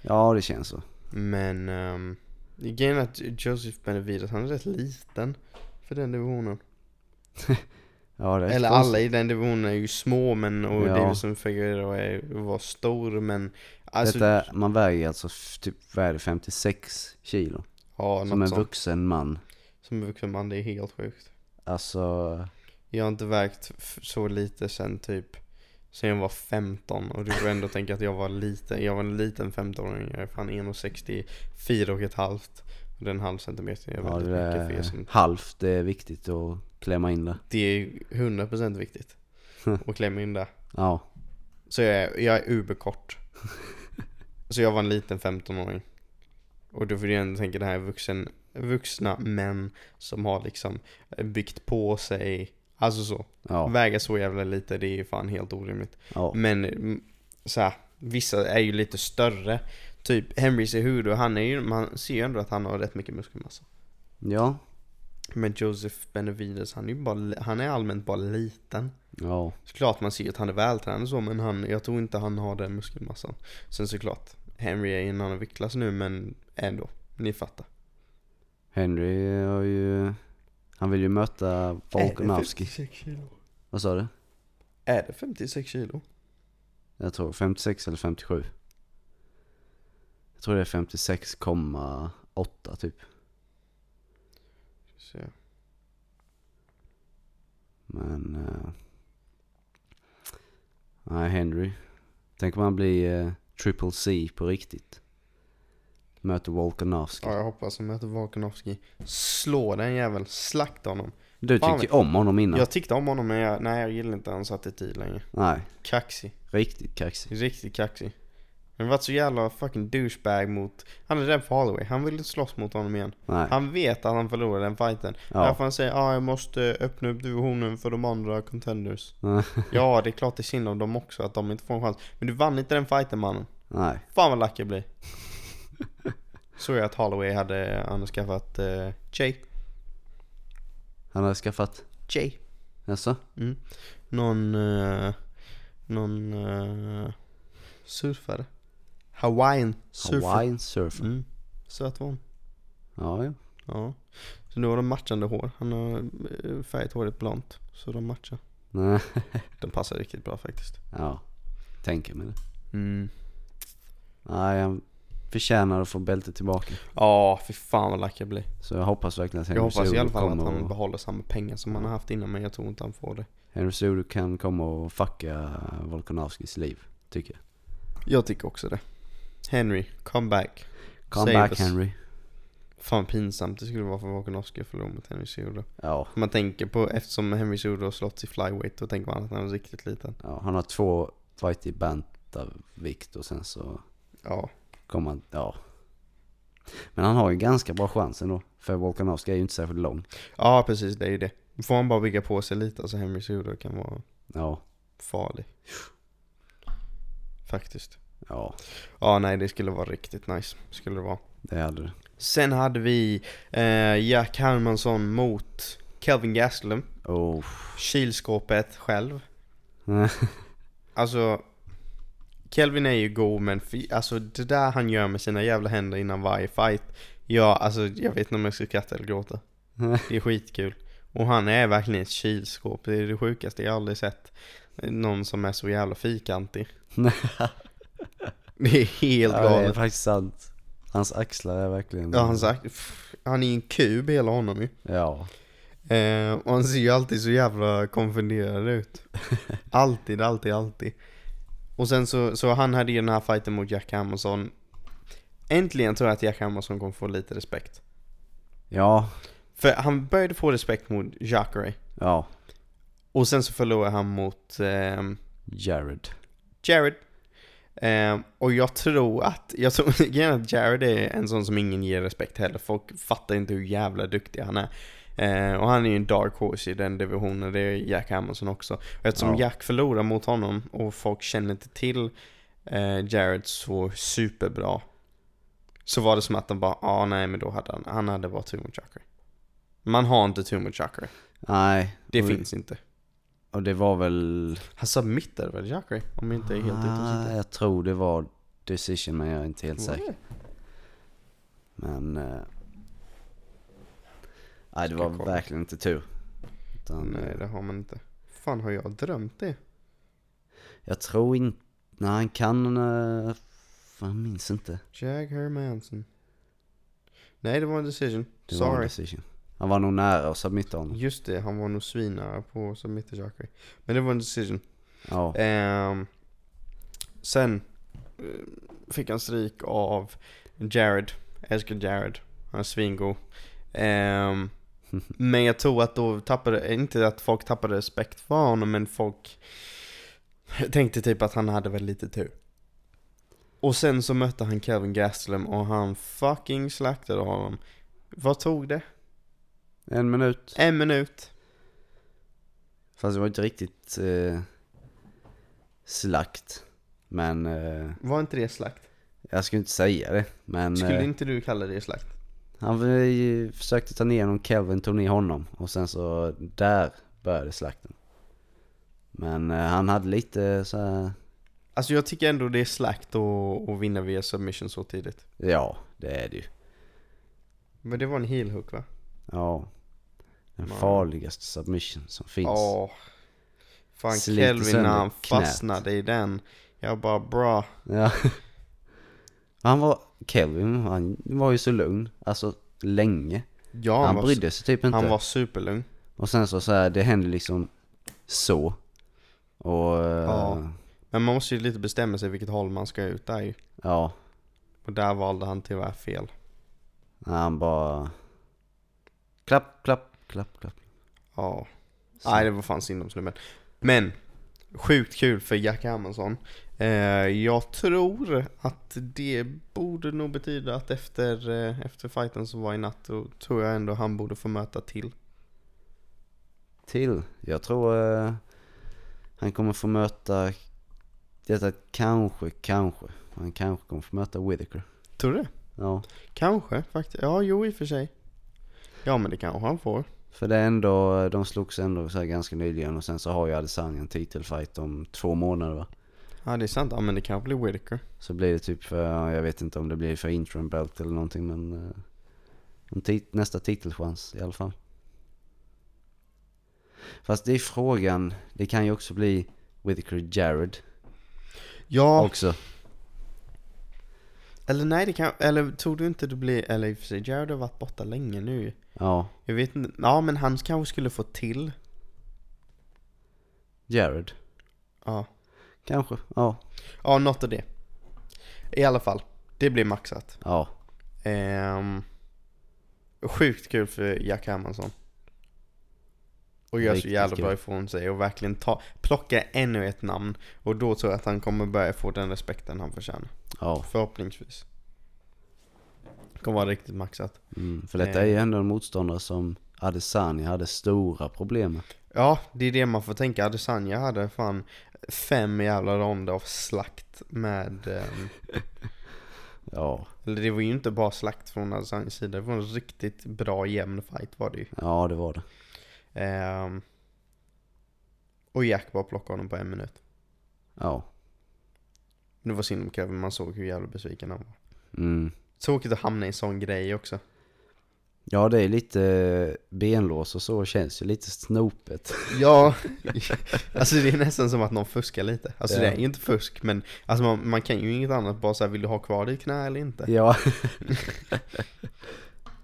Ja, det känns så. Men um, grejen är att Joseph Benavides, han är rätt liten för den divisionen. Ja, det är Eller alla i den divisionen är ju små men, och Ja. Davison Figueroa är, var stor men alltså, Detta, man väger alltså typ, vad är det, 56 kilo. ja, Som en sånt. vuxen man. Som en vuxen man, det är helt sjukt. Alltså, Jag har inte vägt så lite sen typ Sen jag var 15 och du får ändå tänka att jag var liten Jag var en liten 15-åring, jag är fan 1,64 och ett halvt Och den halv centimeter är ja, det mycket för er är som halvt, det är viktigt att klämma in det. Det är 100% viktigt att klämma in där Ja, Så jag är, jag är uberkort Så jag var en liten 15-åring Och då får du ändå tänka det här är vuxen, vuxna män som har liksom byggt på sig Alltså så, ja, väga så jävla lite, det är ju fan helt orimligt. Ja. Men mm, så här, vissa är ju lite större. Typ Henry Cejudo, han är ju, man ser ju ändå att han har rätt mycket muskelmassa. Ja, Men Joseph Benavides, han är ju bara, han är allmänt bara liten. Ja, Såklart man ser att han är vältränad och så men han, jag tror inte han har den muskelmassan. Sen såklart, Henry är i en annan viktklass nu men ändå, ni fattar Henry har ju, han vill ju möta Volkanovski. 56 kilo? Vad sa du? Är det 56 kilo? Jag tror 56 eller 57. Jag tror det är 56,8 typ. Så, Men... Uh, nej, Henry. Tänk om han blir eh, triple C på riktigt. Möter Volkanovski. ja jag hoppas han möter Volkanovski Slå den jäveln, slakta honom Du tyckte ju om honom innan. Jag tyckte om honom men jag, nej jag gillar inte hans attityd längre Nej, Kaxig, riktigt kaxig. riktigt kaxig Han har varit så jävla fucking douchebag mot Han är rädd för Holloway, han vill inte slåss mot honom igen Nej. Han vet att han förlorar den fighten Ja. Därför han säger ah, jag måste öppna upp divisionen för de andra contenders Ja det är klart det är synd om dem också att de inte får en chans Men du vann inte den fighten mannen Nej. Fan vad lack jag blir Såg jag att Holloway hade, han har skaffat uh, Jay Han hade skaffat... Jay Jaså? Mm. Någon, eh, någon uh, surfare. Hawaiian surfer. Hawaiian surfer. Mm. Söt var hon. Ja, ja. Ja. Så nu har de matchande hår. Han har eh, färgat håret blont. Så de matchar. Nej. Den passar riktigt bra faktiskt. Ja. Tänker mig det. Mm. Nej, han förtjänar att få bältet tillbaka. Ja, fy fan vad lack jag blir. Så jag hoppas verkligen att Henry Jag hoppas i alla fall att han och- behåller samma pengar som han har haft innan. Men jag tror inte han får det. Henry Cejudo kan komma och fucka Volkanovskis liv, tycker jag. Jag tycker också det. Henry, come back. Come Save back us. Henry. Fan pinsamt det skulle vara för Volkanovski att förlora mot Henry Cejudo. Ja, Man tänker på, eftersom Henry Cejudo har slått i flyweight, då tänker man att han är riktigt liten. ja, han har två fight i bantavikt och sen så Ja, kommer han, ja. Men han har ju ganska bra chans ändå. För Volkanovski är ju inte särskilt lång. ja precis det är ju det. Får han bara bygga på sig lite, alltså Henry Cejudo kan vara Ja, farlig. Faktiskt. Ja, Ja, nej det skulle vara riktigt nice. Skulle det vara. det hade det. Sen hade vi eh, Jack Hermansson mot Kelvin Gastelum. Oh. Kylskåpet själv. Alltså Kelvin är ju god men alltså det där han gör med sina jävla händer innan varje fight Ja alltså jag vet inte om jag ska skratta eller gråta Det är skitkul Och han är verkligen ett kylskåp, det är det sjukaste jag aldrig sett Någon som är så jävla fyrkantig Det är helt ja, det är galet faktiskt sant. Hans axlar är verkligen... Ja han sagt, pff, han är ju en kub hela honom ju Ja, Eh, och han ser ju alltid så jävla konfunderad ut. Alltid, alltid, alltid. Och sen så, så han hade ju den här fighten mot Jack Hamilton. Äntligen tror jag att Jack Hamilton kommer få lite respekt. Ja, För han började få respekt mot Jacare. ja. Och sen så förlorade han mot ehm, Jared. Jared. Ehm, och jag tror att, jag tror att Jared är en sån som ingen ger respekt heller. Folk fattar inte hur jävla duktig han är. Ehm, och han är ju en dark horse i den divisionen, det är Jack Hamilton också. Och eftersom Ja. Jack förlorar mot honom och folk känner inte till eh, Jared så superbra. Så var det som att de bara, ah nej men då hade han, han hade bara tur mot Jacare. Man har inte tur mot Jacare. Nej. Det och, finns inte. Och det var väl... Han submittade väl Jacare? Om inte är helt Ah, jag tror det var decision men jag är inte helt Var säker. Men... Eh, nej det var kolla? verkligen inte tur. Utan, Nej eh, det har man inte. Fan har jag drömt det? Jag tror inte... Nej han kan... Uh, fan, minns inte. Jag Hermanson. Nej det var en decision. Det var en Sorry. decision. Han var nog nära att submitta honom. Just det, han var nog svinare på submitter Jacare. Men det var en decision. Ja. Ehm, sen eh, fick han stryk av Jared. Jag älskar Jared. Han är svingod. Ehm, men jag tror att då tappade, inte att folk tappade respekt för honom, men folk tänkte typ att han hade väl lite tur. Och sen så mötte han Kevin Gastelum och han fucking slaktade honom. Vad tog det? En minut. En minut. Fast det var inte riktigt eh, slakt. Men eh, Var inte det slakt? jag skulle inte säga det. Men Skulle eh, inte du kalla det slakt? han eh, försökte ta ner honom, Kelvin tog ner honom. Och sen så där började slakten. Men eh, han hade lite så här, Alltså jag tycker ändå det är slakt att, att vinna via submission så tidigt. ja det är det ju. Men det var en heel hook va? Ja. Den Ja. farligaste submission som finns. Ja. Fan Sliter Kelvin när han knät. fastnade i den. Jag bara bra. Ja. Han var, Kelvin, han var ju så lugn. Alltså länge. Ja, han var, brydde sig typ inte. han var superlugn. Och sen så, så här, det hände liksom så. Och eh, Ja. Men man måste ju lite bestämma sig vilket håll man ska ut där ju. ja, Och där valde han tyvärr fel. han bara klapp, klapp, klapp, klapp. Ja. Så. Nej det var fan synd om snubben. Men, sjukt kul för Jack Hermansson. Eh, jag tror att det borde nog betyda att efter, eh, efter fighten som var i natt, då tror jag ändå han borde få möta till. Till, jag tror eh, han kommer få möta, detta kanske, kanske, han kanske kommer få möta Whittaker. Tror du det? Ja, Kanske faktiskt. Ja, jo i och för sig. Ja men det kanske han får. för det är ändå, de slogs ändå så ganska nyligen och sen så har ju Adesanya en titelfight om två månader va. Ja det är sant. Ja men det kanske blir Whittaker. Så blir det typ för, ja, jag vet inte om det blir för interim belt eller någonting men eh, tit- nästa titelchans i alla fall. Fast det är frågan, det kan ju också bli Whittaker Jared Ja, också. eller nej det kan, eller tror du inte det blir, eller i och för sig Jared har varit borta länge nu Ja, Jag vet inte, ja men han kanske skulle få till. Jared. Ja. Kanske, ja. Ja, något av det. I alla fall, det blir maxat. Ja, Ehm, sjukt kul för Jack Hermansson. Och gör så Riktigt jävla kul. bra ifrån sig och verkligen ta, plocka ännu ett namn. Och då tror jag att han kommer börja få den respekten han förtjänar. ja. Förhoppningsvis. Kommer vara riktigt maxat. Mm, för detta är ju ändå en motståndare som Adesanya hade stora problem med. Ja, det är det man får tänka. Adesanya hade fan fem jävla ronder av slakt med... ehm, Ja, eller det var ju inte bara slakt från Adesanyas sida. Det var en riktigt bra jämn fight var det ju. ja det var det. Ehm, och Jack bara plockade honom på en minut. Ja. Det var synd om Kevin, man såg hur jävla besviken han var. Mm. Tråkigt att hamna i en sån grej också. Ja, det är lite benlås och så känns ju lite snopet. Ja, alltså det är nästan som att någon fuskar lite. Alltså Ja. det är ju inte fusk men alltså man, man kan ju inget annat bara säga vill du ha kvar ditt knä eller inte? Ja,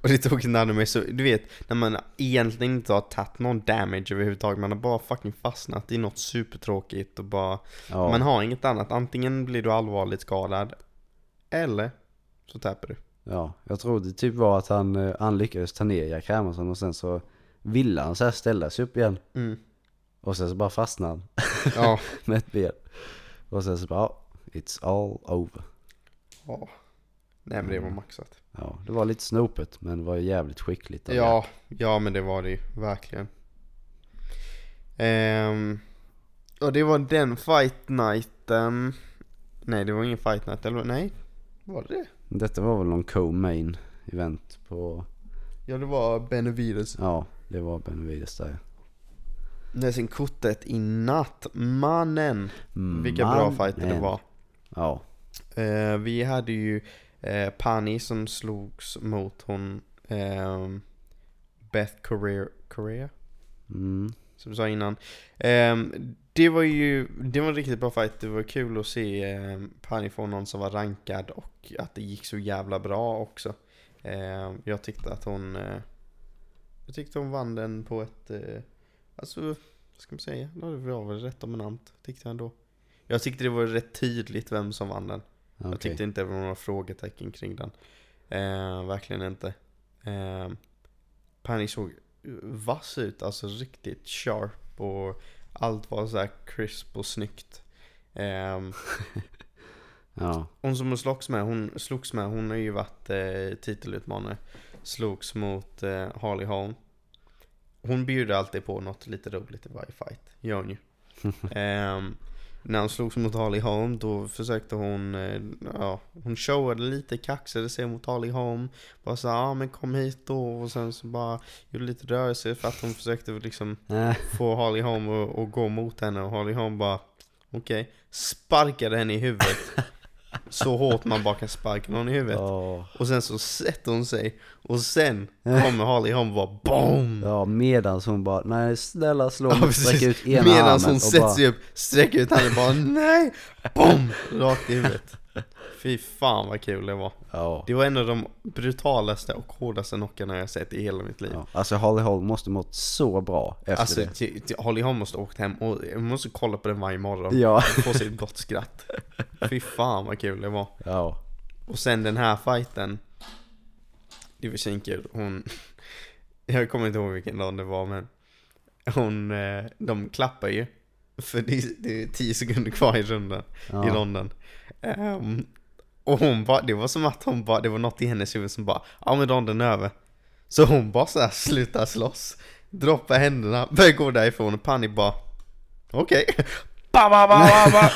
Och det tog när de är så, du vet, när man egentligen inte har tagit någon damage överhuvudtaget, man har bara fucking fastnat i något supertråkigt och bara, Ja, man har inget annat. Antingen blir du allvarligt skadad, eller så tappar du. ja, jag tror det typ var att han, eh, han lyckades ta ner Jack Hermansson och sen så ville han så här ställa sig upp igen. Mm. Och sen så bara fastnade han Ja. med ett ben. Och sen så bara, ja, it's all over. ja. Nej men det var maxat. Ja, det var lite snopet men det var jävligt skickligt. av Jack. Ja, ja men det var det ju, verkligen. Ehm, och det var den fight nighten. Nej, det var ingen fight night, eller nej? Var det det? Detta var väl någon co-main event på, Ja, det var Benavides. ja, det var Benavides där. Sen kortet i natt. Mannen! Vilka bra fighter det var. Ja, Eh, vi hade ju eh, Pani som slogs mot hon ehm, Beth Correa, Correa mm, som du sa innan. Det var ju, det var en riktigt bra fight. Det var kul att se um, Pani få någon som var rankad och att det gick så jävla bra också. Ehm, jag tyckte att hon, eh, jag tyckte hon vann den på ett, eh, alltså, vad ska man säga? Det var väl rätt dominant, tyckte jag ändå. Jag tyckte det var rätt tydligt vem som vann den. Jag okej. tyckte inte det var några frågetecken kring den. Eh, verkligen inte. Eh, Pani såg vass ut, alltså riktigt sharp och allt var så här crisp och snyggt. Eh, Ja, hon som hon slogs med, hon slogs med, hon har ju varit eh, titelutmanare. Slogs mot eh, Harley Holm. Hon bjuder alltid på något lite roligt i varje fight, gör hon ju. När hon slogs mot Harley Holm, då försökte hon, eh, ja, hon showade lite, kaxade sig mot Harley Holm. Bara sa, ja ah, men kom hit då, och sen så bara gjorde lite rörelser för att hon försökte liksom få Harley Holm att, att gå mot henne. Och Harley Holm bara Okej, sparkade henne i huvudet Så hårt man bara kan sparka någon i huvudet ja, Och sen så sätter hon sig Och sen kommer Harley Holm och bara BOOM! ja, medans hon bara, nej snälla slå Ja, mig, precis. sträck ut ena Medan armen hon och sätter bara, sig upp, sträcker ut handen och bara NEJ! BOOM! Rakt i huvudet Fy fan vad kul det var. Ja. Det var en av de brutalaste och hårdaste knockarna jag sett i hela mitt liv. Ja. Alltså Holly Holm måste mått så bra efter Alltså, det. t- t- Holly Holm måste åkt hem och jag måste kolla på den varje morgon. Ja, Få sig ett gott skratt. Fy fan vad kul det var. Ja, Och sen den här fighten. Det var svinkul, hon Jag kommer inte ihåg vilken dag det var men Hon, eh, de klappar ju. För det, är- det är 10 sekunder kvar i rundan i ja. ronden. Ehm, och hon bara, det var som att hon bara, det var något i hennes huvud som bara Ja men ronden är över. Så hon bara såhär slutar slåss Droppar händerna, börjar gå därifrån och Pani bara Okej. Ba, ba, ba, ba, ba.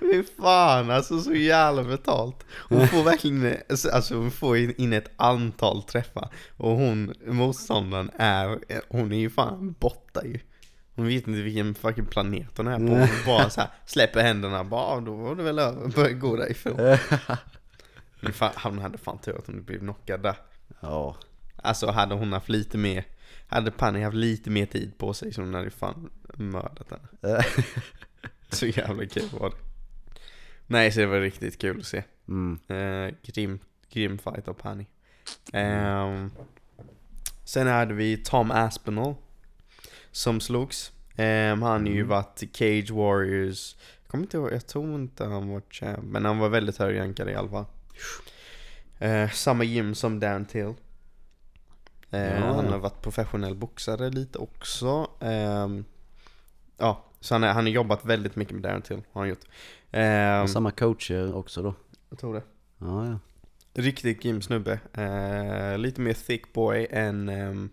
Fy fan alltså så jävla betalt. Hon får verkligen, alltså hon får in in ett antal träffar. Och hon, motståndaren är, hon är ju fan borta ju. Hon vet inte vilken fucking planet hon är på. Hon bara så här, släpper händerna, bara "Ah, då var det väl över, börjar gå därifrån. Men fan, Han hade fan tur att hon blev knockad där. Ja, Alltså hade hon haft lite mer Hade Panny haft lite mer tid på sig så hon hade fan mördat henne. Så jävla kul var det. Nej så det var riktigt kul att se. Mm, eh, grym, grym fight av Panny. Ehm, Sen hade vi Tom Aspinall Som slogs Ehm, Han har ju Mm. varit Cage Warriors Jag kommer inte ihåg, jag tror inte han var champ Men han var väldigt högrankad i alla fall Eh, Samma gym som Dan Till Eh, Ja. Han har varit professionell boxare lite också Ehm, Ja, så han, han har jobbat väldigt mycket med Darren Till, har han gjort och samma coacher också då. Jag tror det Ja, ja. Riktigt grym snubbe. Eh, lite mer thick boy än, um,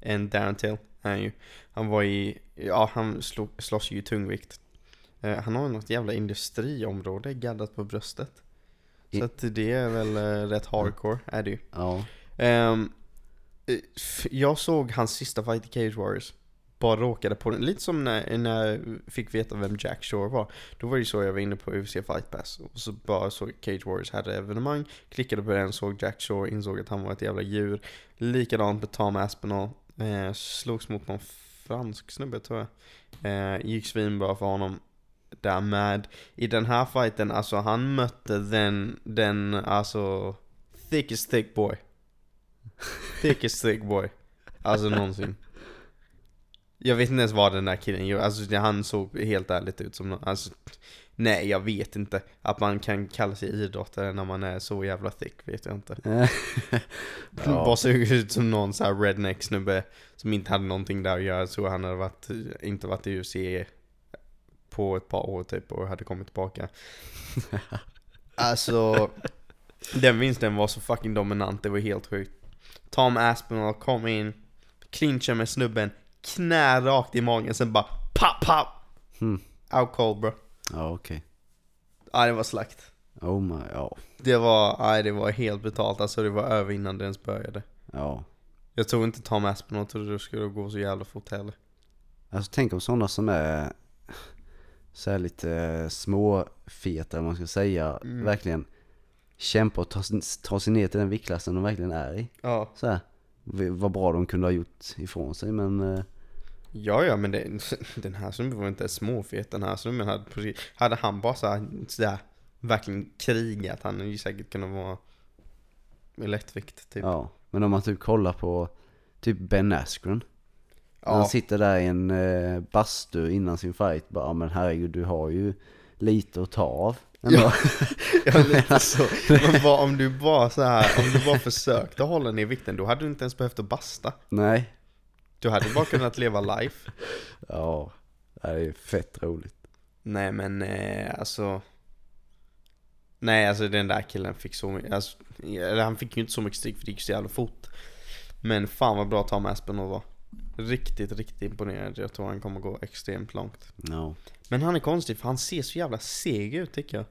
än Darren Till han ju. Han var i, ja han slog, slåss ju i tungvikt. Eh, han har något jävla industriområde gaddat på bröstet. I- Så att det är väl eh, rätt hardcore, är det ju. Ja, Ehm, eh, jag såg hans sista fight i Cage Warriors. Bara råkade på den. Lite som när, när jag fick veta vem Jack Shore var. Då var det ju så jag var inne på UFC Fight Pass. Och så bara såg Cage Warriors hade evenemang. Klickade på den, såg Jack Shore, insåg att han var ett jävla djur. Likadant med Tom Aspinall. Eh, slogs mot någon fransk snubbe tror jag. Eh, gick svinbra för honom. Där med. I den här fighten, alltså han mötte den, den alltså thickest thick boy. Thickest thick boy. Alltså någonsin. Jag vet inte ens vad den där killen gör, alltså han såg helt ärligt ut som någon, alltså Nej jag vet inte. Att man kan kalla sig idrottare när man är så jävla thick vet jag inte. Ja. Bara såg ut som någon så här redneck snubbe som inte hade någonting där att göra. Så han hade varit, inte varit i UFC på ett par år typ och hade kommit tillbaka. alltså, den vinsten var så fucking dominant, det var helt sjukt. Tom Aspinall kom in, clinchar med snubben, knä rakt i magen, sen bara pop pop! Hmm. Out cold bro. Ja okej. Ja det var slakt. Oh my, ja. Det var, nej det var helt brutalt, alltså det var över innan det ens började. Ja. Jag tror inte Tom Aspinall trodde det skulle gå så jävla fort heller. Alltså tänk om sådana som är så här lite eh, småfeta eller man ska säga, Mm. verkligen kämpar och sin- tar sig ner till den viktklassen de verkligen är i. Ja. Så här, vad bra de kunde ha gjort ifrån sig men eh, Ja, ja, men det, den här snubben var inte småfet. Den här snubben hade hade han bara såhär, sådär, verkligen krigat, han hade ju säkert kunnat vara med lättvikt typ. ja. Men om man typ kollar på typ Ben Askren. Ja. Han sitter där i en eh, bastu innan sin fight bara, "Ja, men herregud du har ju lite att ta av. Ja. Ja, lite så. Men bara, om du bara så här, om du bara försökte hålla ner vikten, då hade du inte ens behövt att basta. Nej. Du hade bara kunnat leva life. Ja, det är fett roligt. Nej men eh, alltså Nej alltså den där killen fick så mycket, alltså, eller han fick ju inte så mycket stryk för det gick så jävla fort Men fan vad bra Tom Aspinall var Riktigt, riktigt imponerad. Jag tror han kommer gå extremt långt Ja. Men han är konstig för han ser så jävla seg ut tycker jag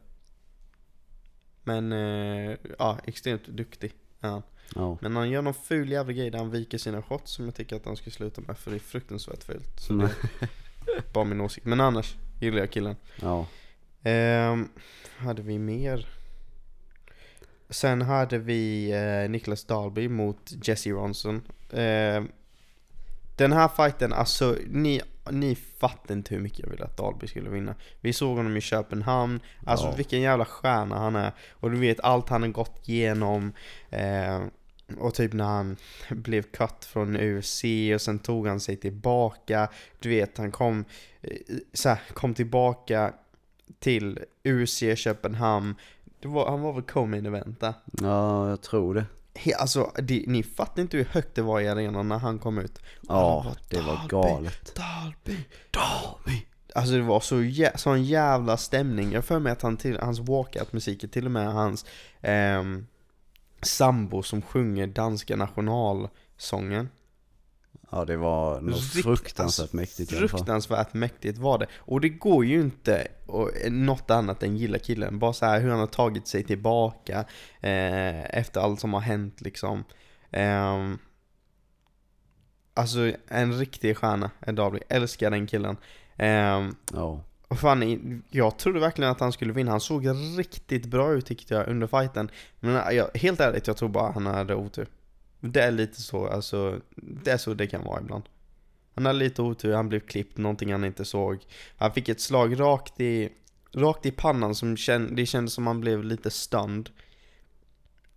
Men, eh, ja extremt duktig är han Ja. Men han gör någon ful jävla grej där han viker sina shots som jag tycker att han ska sluta med för det är fruktansvärt fult Så det är bara min åsikt, men annars gillar jag killen Ja. Ehm, hade vi mer? Sen hade vi eh, Niklas Dalby mot Jesse Ronson. Ehm, den här fighten, alltså ni, ni fattar inte hur mycket jag ville att Dalby skulle vinna. Vi såg honom i Köpenhamn, alltså Ja. vilken jävla stjärna han är. Och du vet allt han har gått igenom. Ehm, och typ när han blev cut från UFC och sen tog han sig tillbaka. Du vet, han kom, eh, så här, kom tillbaka till UFC Köpenhamn. Var, han var väl co-main event ja, jag tror det. He, alltså, det, ni fattar inte hur högt det var i arenan när han kom ut. Ja, bara, det var galet. Dalby, Dalby. Alltså det var så jä- sån jävla stämning. Jag för mig att han till, hans walkout-musik till och med hans ehm, sambo som sjunger danska nationalsången. Ja, det var något Rikt- fruktansvärt mäktigt. Fruktansvärt mäktigt var det. Och det går ju inte och, något annat än gilla killen. Bara så här hur han har tagit sig tillbaka eh, efter allt som har hänt liksom. Ehm, alltså en riktig stjärna, en Darby. Älskar den killen. Ehm, Ja. Och fan, jag trodde verkligen att han skulle vinna. Han såg riktigt bra ut tyckte jag under fighten. Men jag, helt ärligt, jag tror bara han hade otur. Det är lite så, alltså, det är så det kan vara ibland. Han hade lite otur, han blev klippt, någonting han inte såg. Han fick ett slag rakt i, rakt i pannan som känd, det kändes som han blev lite stunned.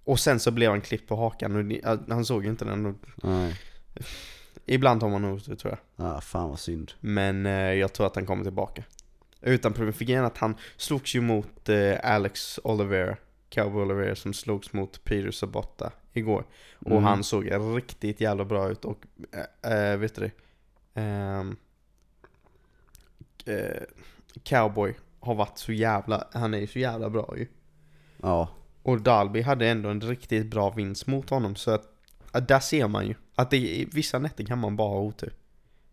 Och sen så blev han klippt på hakan och det, han såg ju inte den. Nej. Ibland har man otur tror jag. Ja, fan vad synd. Men eh, jag tror att han kommer tillbaka. Utan problem. För grejen att han slogs ju mot eh, Alex Oliveira, Cowboy Oliveira, som slogs mot Peter Sabotta igår. Och Mm. han såg riktigt jävla bra ut och, eh, vet du det? Ehm, eh, Cowboy har varit så jävla, han är ju så jävla bra ju. Ja. Och Dalby hade ändå en riktigt bra vinst mot honom så att, att där ser man ju att det, vissa nätter kan man bara ha otur.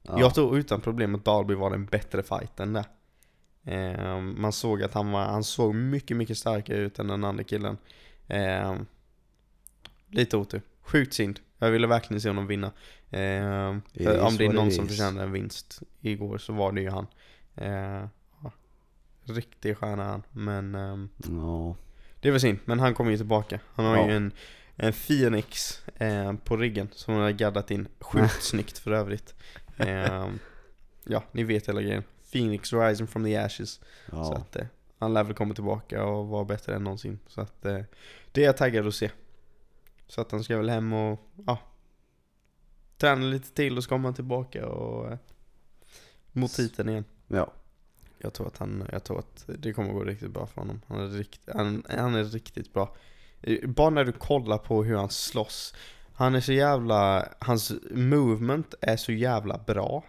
ja. Jag tror utan problem att Dalby var den bättre fighten där. Eh, man såg att han var, han såg mycket, mycket starkare ut än den andra killen. Eh, lite otur. Sjukt synd. Jag ville verkligen se honom vinna. Eh, om det är någon som förtjänar en vinst igår så var det ju han. Eh, ja. Riktig stjärna han, men ehm, Ja. det var synd, men han kommer ju tillbaka. Han har Ja. ju en, en Phoenix eh, på ryggen som han har gaddat in. Sjukt snyggt för övrigt. Eh, ja, ni vet hela grejen. Phoenix rising from the ashes. Så Ja. att eh, han lär väl komma tillbaka och vara bättre än någonsin. Så att eh, det är jag taggad att se. Så att han ska väl hem och, ja. Träna lite till och så kommer han tillbaka och eh, mot titeln igen. Ja. Jag tror att han, jag tror att det kommer gå riktigt bra för honom. Han är, rikt, han, han är riktigt bra. Eh, Bara när du kollar på hur han slåss. Han är så jävla, hans movement är så jävla bra.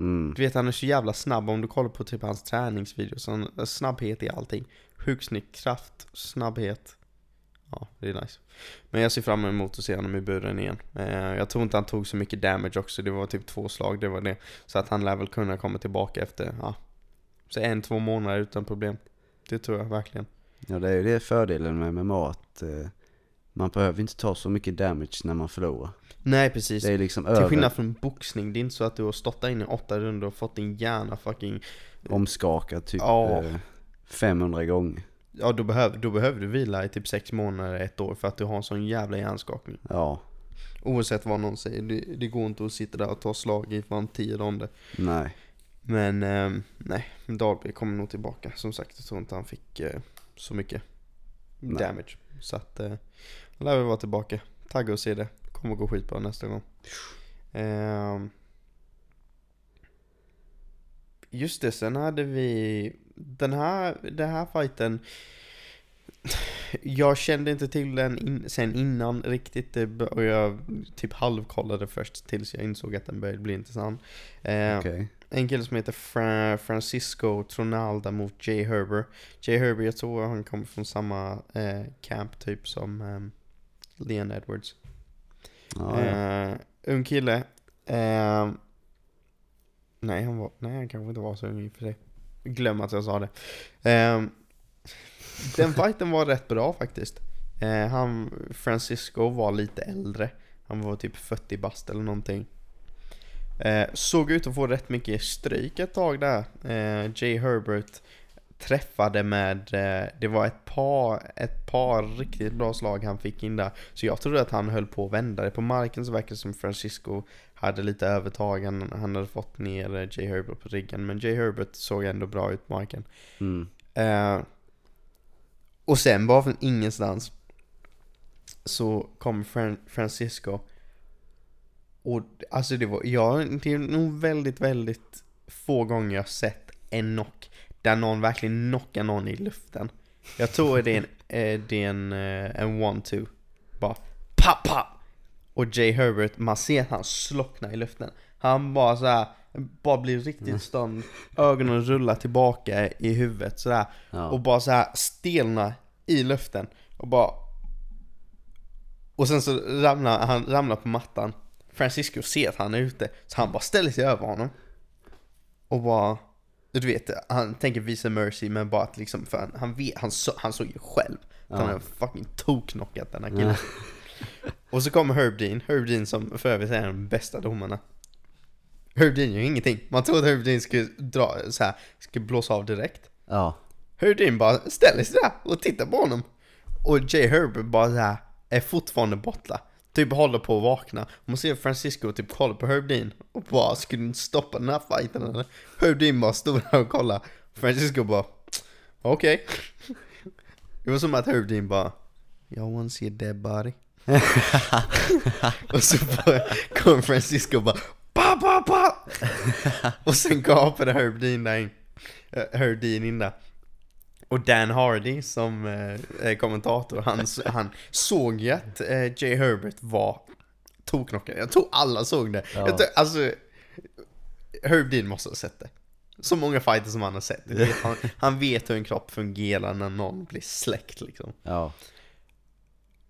Mm. Du vet han är så jävla snabb om du kollar på typ hans träningsvideos. Han, snabbhet i allting. Sjukt snygg kraft, snabbhet. Ja, det är nice. Men jag ser fram emot att se honom i buren igen. Eh, jag tror inte han tog så mycket damage också. Det var typ två slag, det var det. Så att han lär väl kunna komma tillbaka efter, ja. Så en, två månader utan problem. Det tror jag verkligen. Ja det är ju det fördelen med MMA att eh, man behöver inte ta så mycket damage när man förlorar. Nej precis. Det är liksom Till över skillnad från boxning, det är inte så att du har stått där inne i åtta runder och fått din hjärna fucking omskakad typ Ja. eh, 500 gånger. Ja då behöver, då behöver du vila i typ sex månader, ett år för att du har en sån jävla hjärnskakning. Ja, Oavsett vad någon säger, det, det går inte att sitta där och ta slag i fan tio ronder. nej. Men ehm, nej, Dalby kommer nog tillbaka. Som sagt, jag tror inte han fick eh, så mycket Nej. damage. Så att, eh, han lär väl vara tillbaka. Tagga och se det. Kommer gå skitbra nästa gång. Ehm, just det, sen hade vi den här, den här fighten jag kände inte till den in, sen innan riktigt och jag typ halvkollade först tills jag insåg att den började bli intressant. Eh, Okej. En kille som heter Fra- Francisco Tronalda mot Jay Herber. Jay Herber, jag tror han kommer från samma eh, camp typ som ehm, Leon Edwards. Ja, ja. Eh, ung kille. Eh, nej, han var, nej, han kanske inte var så ung i och för sig. Glöm att jag sa det. Eh, den fighten var rätt bra faktiskt. Han, Francisco var lite äldre. Han var typ 40 bast eller någonting. Såg ut att få rätt mycket stryk ett tag där. Jay Herbert träffade med, eh, det var ett par, ett par riktigt bra slag han fick in där. Så jag trodde att han höll på att vända det. På marken så verkar det som Francisco hade lite övertag. Han, han hade fått ner eh, Jay Herbert på ryggen. Men Jay Herbert såg ändå bra ut på marken. Mm. Eh, och sen bara från ingenstans så kom Fran- Francisco och alltså det var, jag, det är nog väldigt, väldigt få gånger jag sett en knock där någon verkligen knockar någon i luften. Jag tror det är en, eh, det är en, eh, en one-two. Bara papp, papp! Och Jay Herbert, man ser att han slocknar i luften. Han bara så här, bara blir riktigt stånd. Ögonen rullar tillbaka i huvudet sådär. Ja. Och bara så här stelnar i luften. Och bara... Och sen så ramlar han ramlar på mattan. Francisco ser att han är ute, så han bara ställer sig över honom. Och bara... Du vet, han tänker visa mercy men bara att liksom, för han, han, vet, han, så, han såg ju själv att han har fucking toknockat den här killen. Och så kommer Herb Dean, Herb Dean som för övrigt är en av de bästa domarna. Herb Dean gör ingenting. Man trodde Herb Dean skulle dra så här, skulle blåsa av direkt. Ja. Hurdin bara ställer sig där och tittar på honom. Och Jay Herbert bara så här är fortfarande borta. Typ håller på att vakna. Man ser Francisco typ kolla på Herb Dean och bara skulle inte stoppa den här fighten eller? Herb Dean bara stod där och kollade. Francisco bara okej. Det var som att Herb Dean bara Jag wanna see a dead body. och så bara kom Francisco och bara pa pa pa Och sen gapade Herb Dean där in. Eh, Herb Dean in där. Och Dan Hardy som eh, kommentator, han, han såg ju att eh, Jay Herbert var toknockad. Jag tror alla såg det. Ja. Jag tror, alltså, Herb Dean måste ha sett det. Så många fighter som han har sett. Vet, han, han vet hur en kropp fungerar när någon blir släckt liksom. Ja.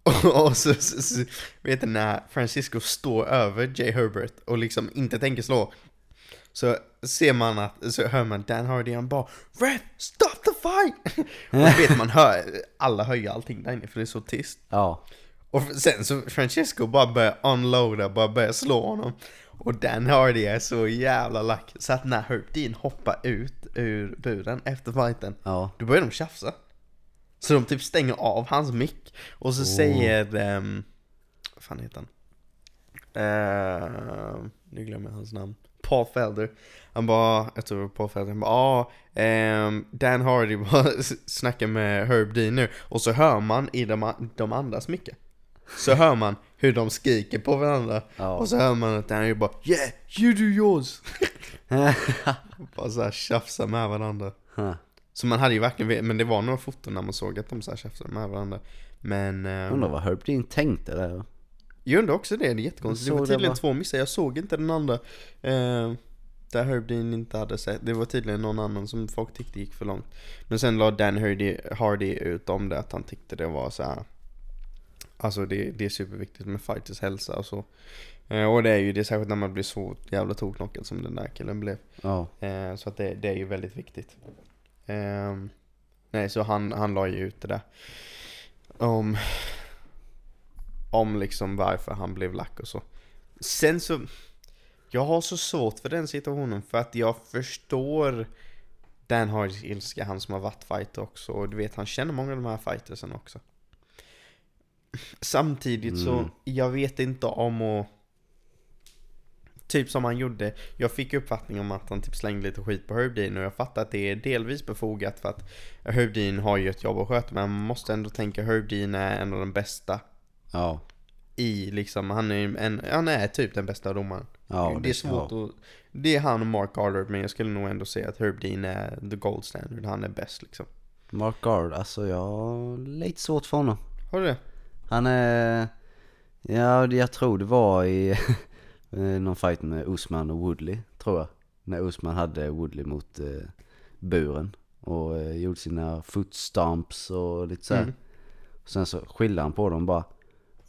Och, och så, så, så, vet du när Francisco står över Jay Herbert och liksom inte tänker slå. Så ser man att, så hör man Dan Hardy, han bara Ref, stop the fight! och vet man hör, alla hör ju allting där inne för det är så tyst. Ja. Och sen så Francesco bara börjar unloada, bara börjar slå honom. Och Dan Hardy är så jävla lack. Så att när Herb Dean hoppar ut ur buren efter fighten, Ja. då börjar de tjafsa. Så de typ stänger av hans mick. Och så Oh. säger, ehm, vad fan heter han? Uh, nu glömmer jag hans namn. Paul Felder. Han bara, jag tror det var Paul Felder, han bara ah, ehm, Dan Hardy bara snackar med Herb Dean nu. Och så hör man i de, de andras mickar. Så hör man hur de skriker på varandra. Ja. Och så hör man att Dan bara Yeah, you do yours! bara såhär tjafsar med varandra. Huh. Så man hade ju verkligen, men det var några foton när man såg att de så här tjafsade med varandra. Men... ehm, Undrar vad Herb Dean tänkte där. Jag undrar också det, det är jättekonstigt. Det var tydligen två missar, jag såg inte den andra. Eh, där Herb Dean inte hade sett, det var tydligen någon annan som folk tyckte gick för långt. Men sen la Dan Hardy, Hardy ut om det, att han tyckte det var så här. Alltså det, det är superviktigt med fighters hälsa och så. Eh, och det är ju det, särskilt när man blir så jävla toknockad som den där killen blev. Ja. Eh, så att det, det är ju väldigt viktigt. Ehm, nej, så han, han la ju ut det där. Om, om liksom varför han blev lack och så. Sen så, jag har så svårt för den situationen för att jag förstår Dan Hardys ilska, han som har varit fighter också. Och du vet, han känner många av de här fightersen också. Samtidigt så, Mm. jag vet inte om att Typ som han gjorde, jag fick uppfattning om att han typ slängde lite skit på Herb Dean och jag fattar att det är delvis befogat för att Herb Dean har ju ett jobb att sköta men man måste ändå tänka Herb Dean är en av de bästa Ja. i liksom, han är, en, han är typ den bästa domaren. Ja, det är svårt att, det är han och Mark Goddard men jag skulle nog ändå säga att Herb Dean är the gold standard, han är bäst liksom. Mark Guard, alltså jag har lite svårt för honom. Har du det? Han är, ja det- jag tror det var i eh, någon fight med Usman och Woodley, tror jag. När Usman hade Woodley mot eh, buren och eh, gjorde sina foot stomps och lite så. Mm. Sen så skilde han på dem bara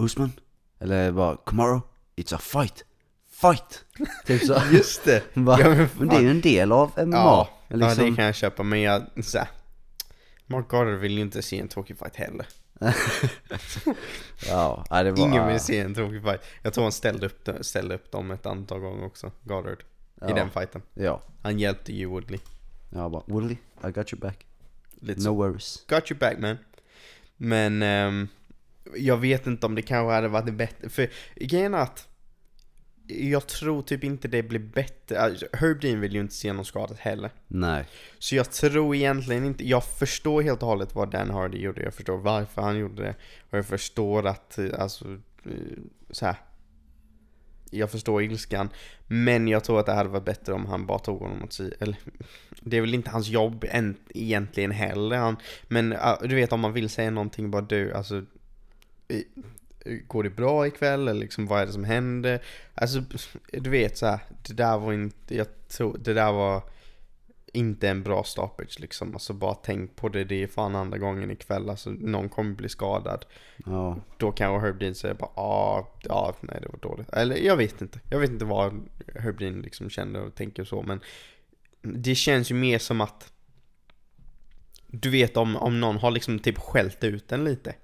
Usman, eller bara Kamaro, it's a fight, fight! typ så. Just det! Bara, Ja, men men, det är ju en del av MMA. Ja, liksom, ja, det kan jag köpa men jag, så här, Mark Goddard vill ju inte se en tråkig fight heller. ja, ja, det var... Ingen vill se en tråkig fight. Jag tror han ställde upp, ställde upp dem ett antal gånger också, Goddard. I Ja. den fighten. Ja, Han hjälpte ju Woodley. jag bara Woodley, I got your back. Lite No worries. Got your back man. Men ehm, jag vet inte om det kanske hade varit bättre. För grejen är att jag tror typ inte det blir bättre. Alltså, Herb Dean vill ju inte se någon skadat heller. Nej. Så jag tror egentligen inte, jag förstår helt och hållet vad Dan Hardy gjorde, jag förstår varför han gjorde det. Och jag förstår att, alltså, eh, så här. Jag förstår ilskan, men jag tror att det hade varit bättre om han bara tog honom åt sidan. Eller, det är väl inte hans jobb än, egentligen heller. Han, men du vet om man vill säga någonting, bara du, alltså. Går det bra ikväll eller liksom vad är det som händer? Alltså du vet så här, det där var inte, jag tror, det där var inte en bra stoppage liksom. Alltså bara tänk på det, det är fan andra gången ikväll. Alltså någon kommer bli skadad. Ja. Då kanske Herb Dean säger bara ah, ja, nej det var dåligt. Eller jag vet inte. Jag vet inte vad Herb Dean liksom känner och tänker så men det känns ju mer som att du vet om, om någon har liksom typ skällt ut den lite.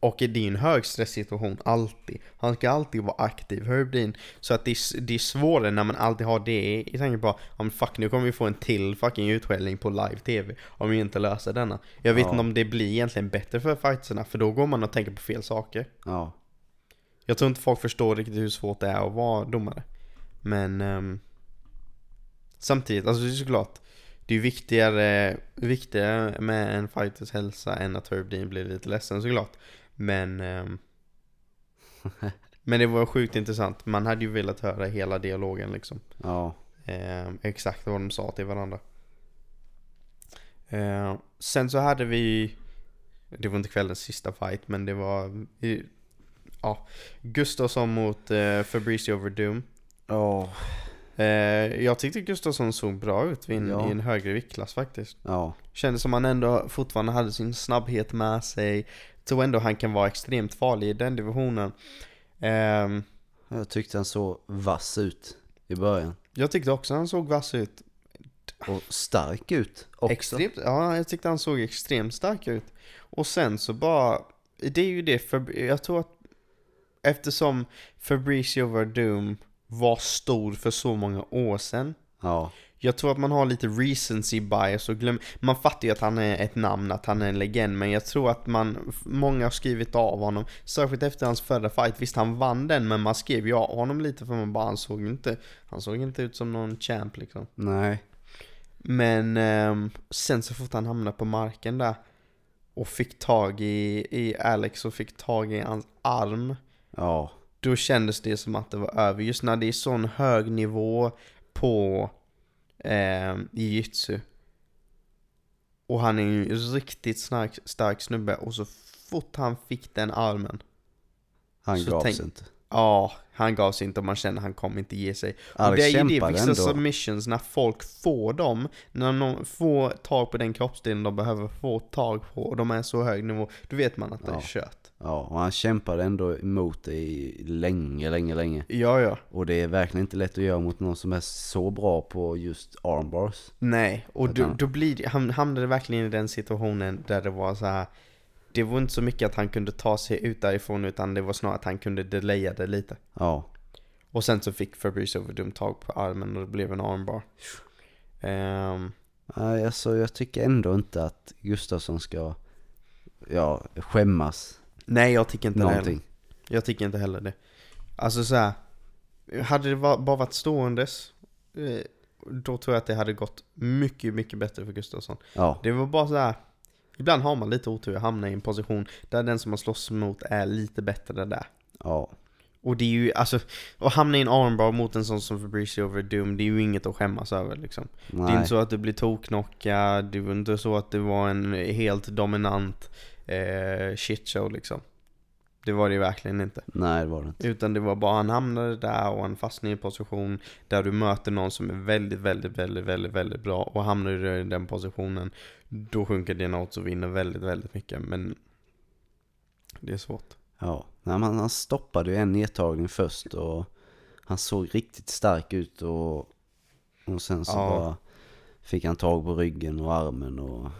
Och det är en hög stresssituation, alltid. Han ska alltid vara aktiv, Herb Dean. Så att det är, det är svårare när man alltid har det i tanken på ja men fuck nu kommer vi få en till fucking utskällning på live-tv om vi inte löser denna. Jag vet Ja. inte om det blir egentligen bättre för fightserna för då går man och tänker på fel saker. Ja. Jag tror inte folk förstår riktigt hur svårt det är att vara domare. Men ehm, samtidigt, alltså det är såklart. Det är viktigare, viktigare med en fighters hälsa än att Herb Dean blir lite ledsen såklart. Men ehm, Men det var sjukt intressant. Man hade ju velat höra hela dialogen liksom. Ja. Ehm, exakt vad de sa till varandra. Ehm, sen så hade vi Det var inte kvällens sista fight men det var i- Ja Gustafsson mot uh, Fabricio Verdum Ja. Eh, Jag tyckte Gustafsson såg bra ut en, Ja. i en högre viktklass faktiskt Ja. Kändes som han ändå fortfarande hade sin snabbhet med sig Tror ändå han kan vara extremt farlig i den divisionen Ehm, Jag tyckte han såg vass ut i början. Jag tyckte också han såg vass ut Och stark ut också. Extremt, ja jag tyckte han såg extremt stark ut. Och sen så bara, det är ju det, för, jag tror att eftersom Fabricio Verdum var stor för så många år sedan. Ja. Jag tror att man har lite recency bias och glöm, man fattar ju att han är ett namn, att han är en legend, men jag tror att man, många har skrivit av honom, särskilt efter hans förra fight, visst han vann den, men man skrev ju av honom lite för man bara, han såg inte, han såg inte ut som någon champ liksom. Nej. Men ehm, sen så fort han hamnade på marken där och fick tag i, i Alex och fick tag i hans arm, Ja. då kändes det som att det var över. Just när det är sån hög nivå på eh, jiu-jitsu. Och han är ju en riktigt stark, stark snubbe och så fort han fick den armen, Han Så gav sig inte. ja, han gav sig inte och man känner att han kommer inte ge sig. och Alex det är ju det, vissa ändå. submissions, när folk får dem, när någon får tag på den kroppsdelen de behöver få tag på och de är så hög nivå, då vet man att det är kört. Ja, och han kämpade ändå emot det i länge, länge, länge. Ja, ja. Och det är verkligen inte lätt att göra mot någon som är så bra på just armbars. Nej, och då, han- då blir det, han hamnade verkligen i den situationen där det var så här. Det var inte så mycket att han kunde ta sig ut därifrån utan det var snarare att han kunde delaya det lite. Ja, Och sen så fick Fabrice Overdum tag på armen och det blev en armbar. Ehm, Nej, alltså jag tycker ändå inte att Gustafsson ska, ja, skämmas nej, jag tycker inte det heller. någonting. Jag tycker inte heller det. Alltså så här, hade det bara varit ståendes, eh, då tror jag att det hade gått mycket, mycket bättre för Gustafsson. Ja, Det var bara så här. Ibland har man lite otur att hamna i en position där den som man slåss mot är lite bättre där. ja, Och det är ju, alltså, att hamna i en armbar mot en sån som Fabricio Verdum, det är ju inget att skämmas över liksom. Det är nej, inte så att du blir toknockad, det var inte så att det var en helt dominant eh, shitshow liksom. Det var det ju verkligen inte. nej det var det inte. Utan det var bara han hamnade där och han fastnade i en position där du möter någon som är väldigt, väldigt, väldigt, väldigt, väldigt bra och hamnar du i den positionen då sjunker dina odds och vinner väldigt, väldigt mycket men det är svårt. Ja, nej, men han stoppade ju en nedtagning först och han såg riktigt stark ut och, och sen så Ja. bara fick han tag på ryggen och armen och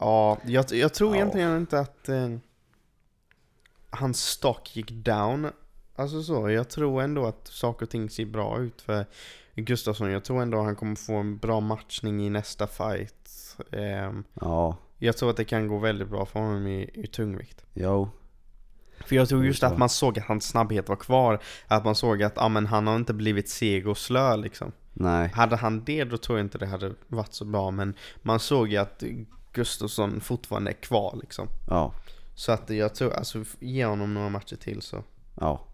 Ja, jag, jag tror Ja. egentligen inte att eh, hans stock gick down. Alltså så, jag tror ändå att saker och ting ser bra ut för Gustafsson. Jag tror ändå han kommer få en bra matchning i nästa fight. Ehm, ja, jag tror att det kan gå väldigt bra för honom i, i tungvikt. jo, För jag tror just att man såg att hans snabbhet var kvar. Att man såg att ah, men han har inte blivit seg och slö liksom. nej, Hade han det då tror jag inte det hade varit så bra. Men man såg ju att Gustafsson fortfarande är kvar liksom. ja, Så att jag tror, alltså ge honom några matcher till så, ja,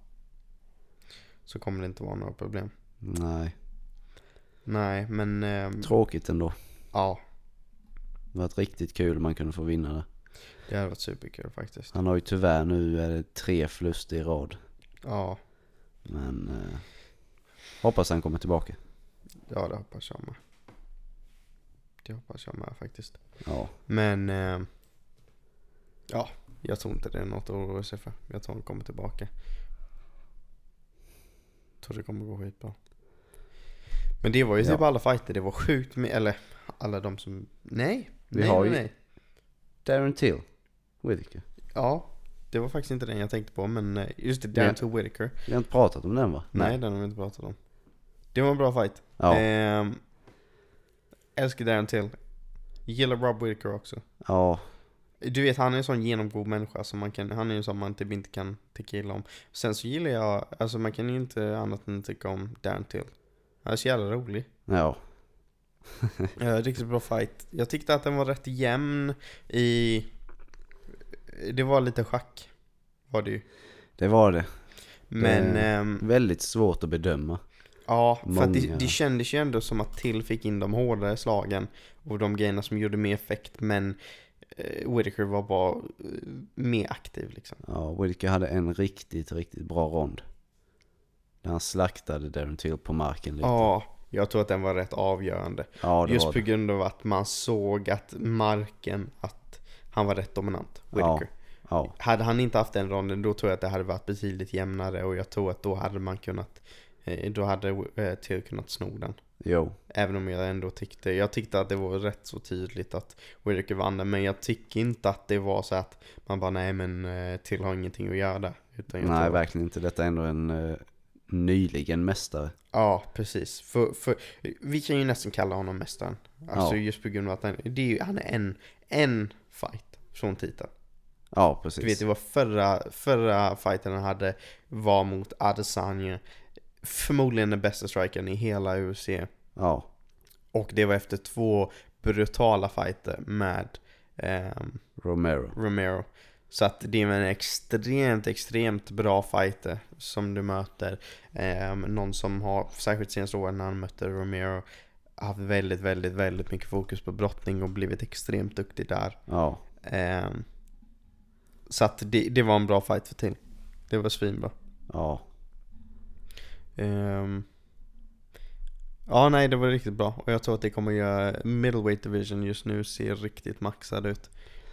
så kommer det inte vara några problem. nej. Nej, men ehm, Tråkigt ändå. ja, Det var riktigt kul om man kunde få vinna det. det hade varit superkul faktiskt. Han har ju tyvärr nu är det tre förluster i rad. Ja, Men eh, hoppas han kommer tillbaka. ja det hoppas jag med. Det hoppas jag med faktiskt. Ja, Men ehm, ja, jag tror inte det är något att oroa sig för. Jag tror han kommer tillbaka. Jag tror det kommer gå skitbra. Men det var ju typ Ja. alla fighter, det var sjukt med, eller alla de som, nej. Vi nej, har nej, ju- nej. Darren Till, Whittaker. Ja, det var faktiskt inte den jag tänkte på, men eh, just det, Nej. Darren till Whitaker. Vi har inte pratat om den va? Nej, den har vi inte pratat om. Det var en bra fight. Ja, Ehm, älskar Darren till. Gillar Rob Whitaker också. ja, Du vet, han är en sån genomgod människa som man kan, han är en sån man typ inte kan tycka illa om. Sen så gillar jag, alltså man kan ju inte annat än tycka om Darren till. Han är så jävla rolig. ja, Ja, riktigt bra fight. Jag tyckte att den var rätt jämn i... Det var lite schack. Var det ju. det var det. Men... Det- ehm, Väldigt svårt att bedöma. Ja, för att det, det kändes ju ändå som att Till fick in de hårdare slagen och de grejerna som gjorde mer effekt men eh, Whitaker var bara eh, mer aktiv liksom. Ja, Whittaker hade en riktigt, riktigt bra rond. Där han slaktade Darren Till på marken lite. Ja, jag tror att den var rätt avgörande. ja det Just var på det. grund av att man såg att marken, att han var rätt dominant, Whitaker. Ja, Hade han inte haft den ronden då tror jag att det hade varit betydligt jämnare och jag tror att då hade man kunnat, då hade eh, Till kunnat sno den. jo, Även om jag ändå tyckte, jag tyckte att det var rätt så tydligt att Whitaker vann den, men jag tycker inte att det var så att man bara nej men eh, till har ingenting att göra där. Utan nej tror, verkligen inte. Detta är ändå en, eh, nyligen mästare. Ja, precis. För, för, vi kan ju nästan kalla honom mästaren. Alltså Ja. just på grund av att han, det är ju, han är en, en fight från titeln. Ja, precis. Du vet, det var förra, förra fighten han hade var mot Adesanya. Förmodligen den bästa strikern i hela UFC. Ja, Och det var efter två brutala fighter med ehm, Romero. Romero. Så att det är en extremt, extremt bra fighter som du möter. Ehm, någon som har, särskilt senaste åren när han mötte Romero, haft väldigt, väldigt, väldigt mycket fokus på brottning och blivit extremt duktig där. Ja, Ehm, så att det, det var en bra fight för till. Det var svinbra. ja, Ehm, ja, nej, det var riktigt bra. Och jag tror att det kommer göra middleweight division just nu ser riktigt maxad ut.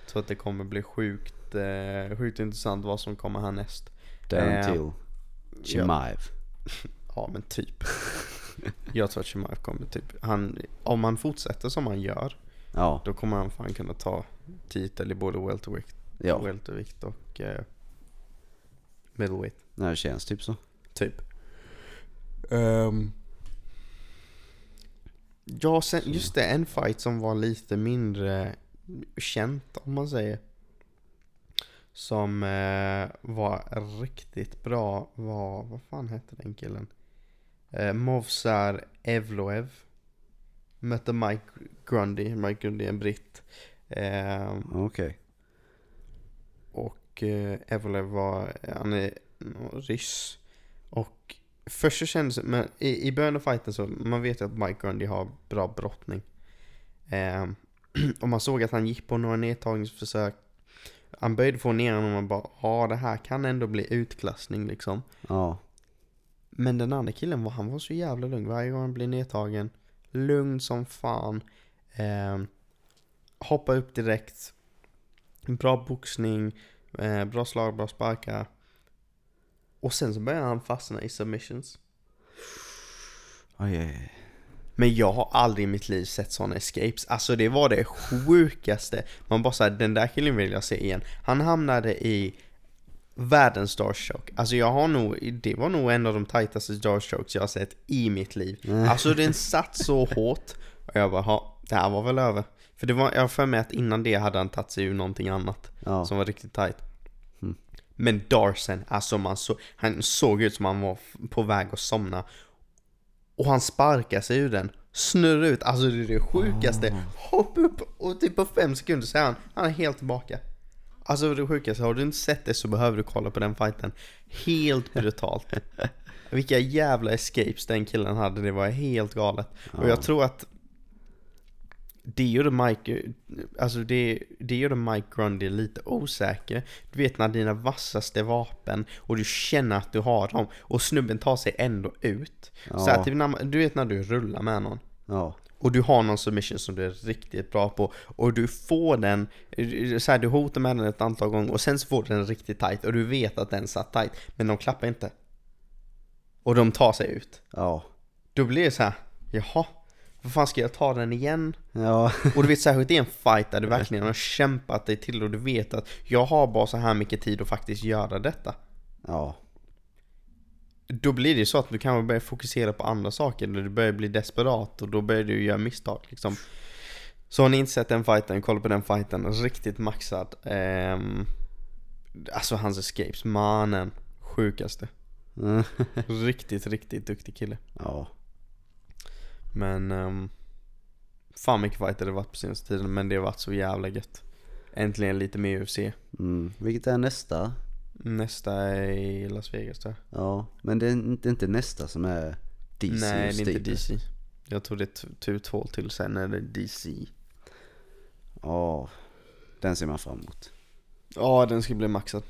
Tror att det kommer bli sjukt, eh, sjukt intressant vad som kommer härnäst. Darren Eh, Till. Chimaev. Ja, men typ. jag tror att Chimaev kommer typ, han, om han fortsätter som han gör, Ja, då kommer han fan kunna ta titel i både weltervikt, ja. weltervikt och eh, middleweight. Nej, det känns typ så. Typ. Um, ja, sen, just det, en fight som var lite mindre känt om man säger. Som eh, var riktigt bra var, vad fan hette den killen? Eh, Movsar Evloev. Mötte Mike Grundy, Mike Grundy är en britt. Ehm, Okej. och eh, Evloev var, han är ryss. Och först så kändes men i, i början av fighten så, man vet ju att Mike Grundy har bra brottning. Ehm, och man såg att han gick på några nedtagningsförsök. Han böjde få ner honom och man bara, ja det här kan ändå bli utklassning liksom. Ja, Men den andra killen var, han var så jävla lugn varje gång han blev nedtagen. Lugn som fan. Eh, hoppa upp direkt. Bra boxning. Eh, bra slag, bra sparkar. Och sen så började han fastna i submissions. oj, oj, oj. Men jag har aldrig i mitt liv sett sådana escapes. Alltså det var det sjukaste. Man bara såhär, den där killen vill jag se igen. Han hamnade i världens starstruck. Alltså jag har nog, det var nog en av de tajtaste starstrokes jag har sett i mitt liv. Alltså den satt så hårt. Och jag bara, "Ha, det här var väl över. För det var, jag har för mig att innan det hade han tagit sig ur någonting annat. Ja, Som var riktigt tajt. Men Darsen, alltså man så, han såg ut som han var på väg att somna. Och han sparkar sig ur den, snurrar ut, alltså det är det sjukaste. Hopp upp och typ på fem sekunder så är han, han är helt tillbaka. Alltså det sjukaste, har du inte sett det så behöver du kolla på den fighten. Helt brutalt. Vilka jävla escapes den killen hade, det var helt galet. Och jag tror att det gjorde Mike, alltså det, det gjorde Mike Grundy lite osäker. Du vet när dina vassaste vapen och du känner att du har dem och snubben tar sig ändå ut. Så här, Ja. typ när, du vet när du rullar med någon ja, och du har någon submission som du är riktigt bra på och du får den, så här, du hotar med den ett antal gånger och sen så får du den riktigt tight och du vet att den satt tight men de klappar inte. Och de tar sig ut. ja, Då blir det så här, jaha, vad fan ska jag ta den igen? ja, Och du vet särskilt i en fight där du verkligen har kämpat dig till och du vet att jag har bara så här mycket tid att faktiskt göra detta. ja, Då blir det så att du kanske börjar fokusera på andra saker eller du börjar bli desperat och då börjar du göra misstag liksom. Så har ni inte sett den fighten, kolla på den fighten, riktigt maxad. Ehm, alltså hans escapes, mannen, sjukaste. Mm. Riktigt, riktigt duktig kille. ja, Men um, Fan mycket fighter det varit på senaste tiden men det har varit så jävla gött Äntligen lite mer UFC mm. Vilket är nästa? Nästa är i Las Vegas tror jag Ja, men det är inte, inte nästa som är DC Nej det är inte. DC Jag tror det är tur två till sen är det DC Ja, den ser man fram emot. Ja den ska bli maxad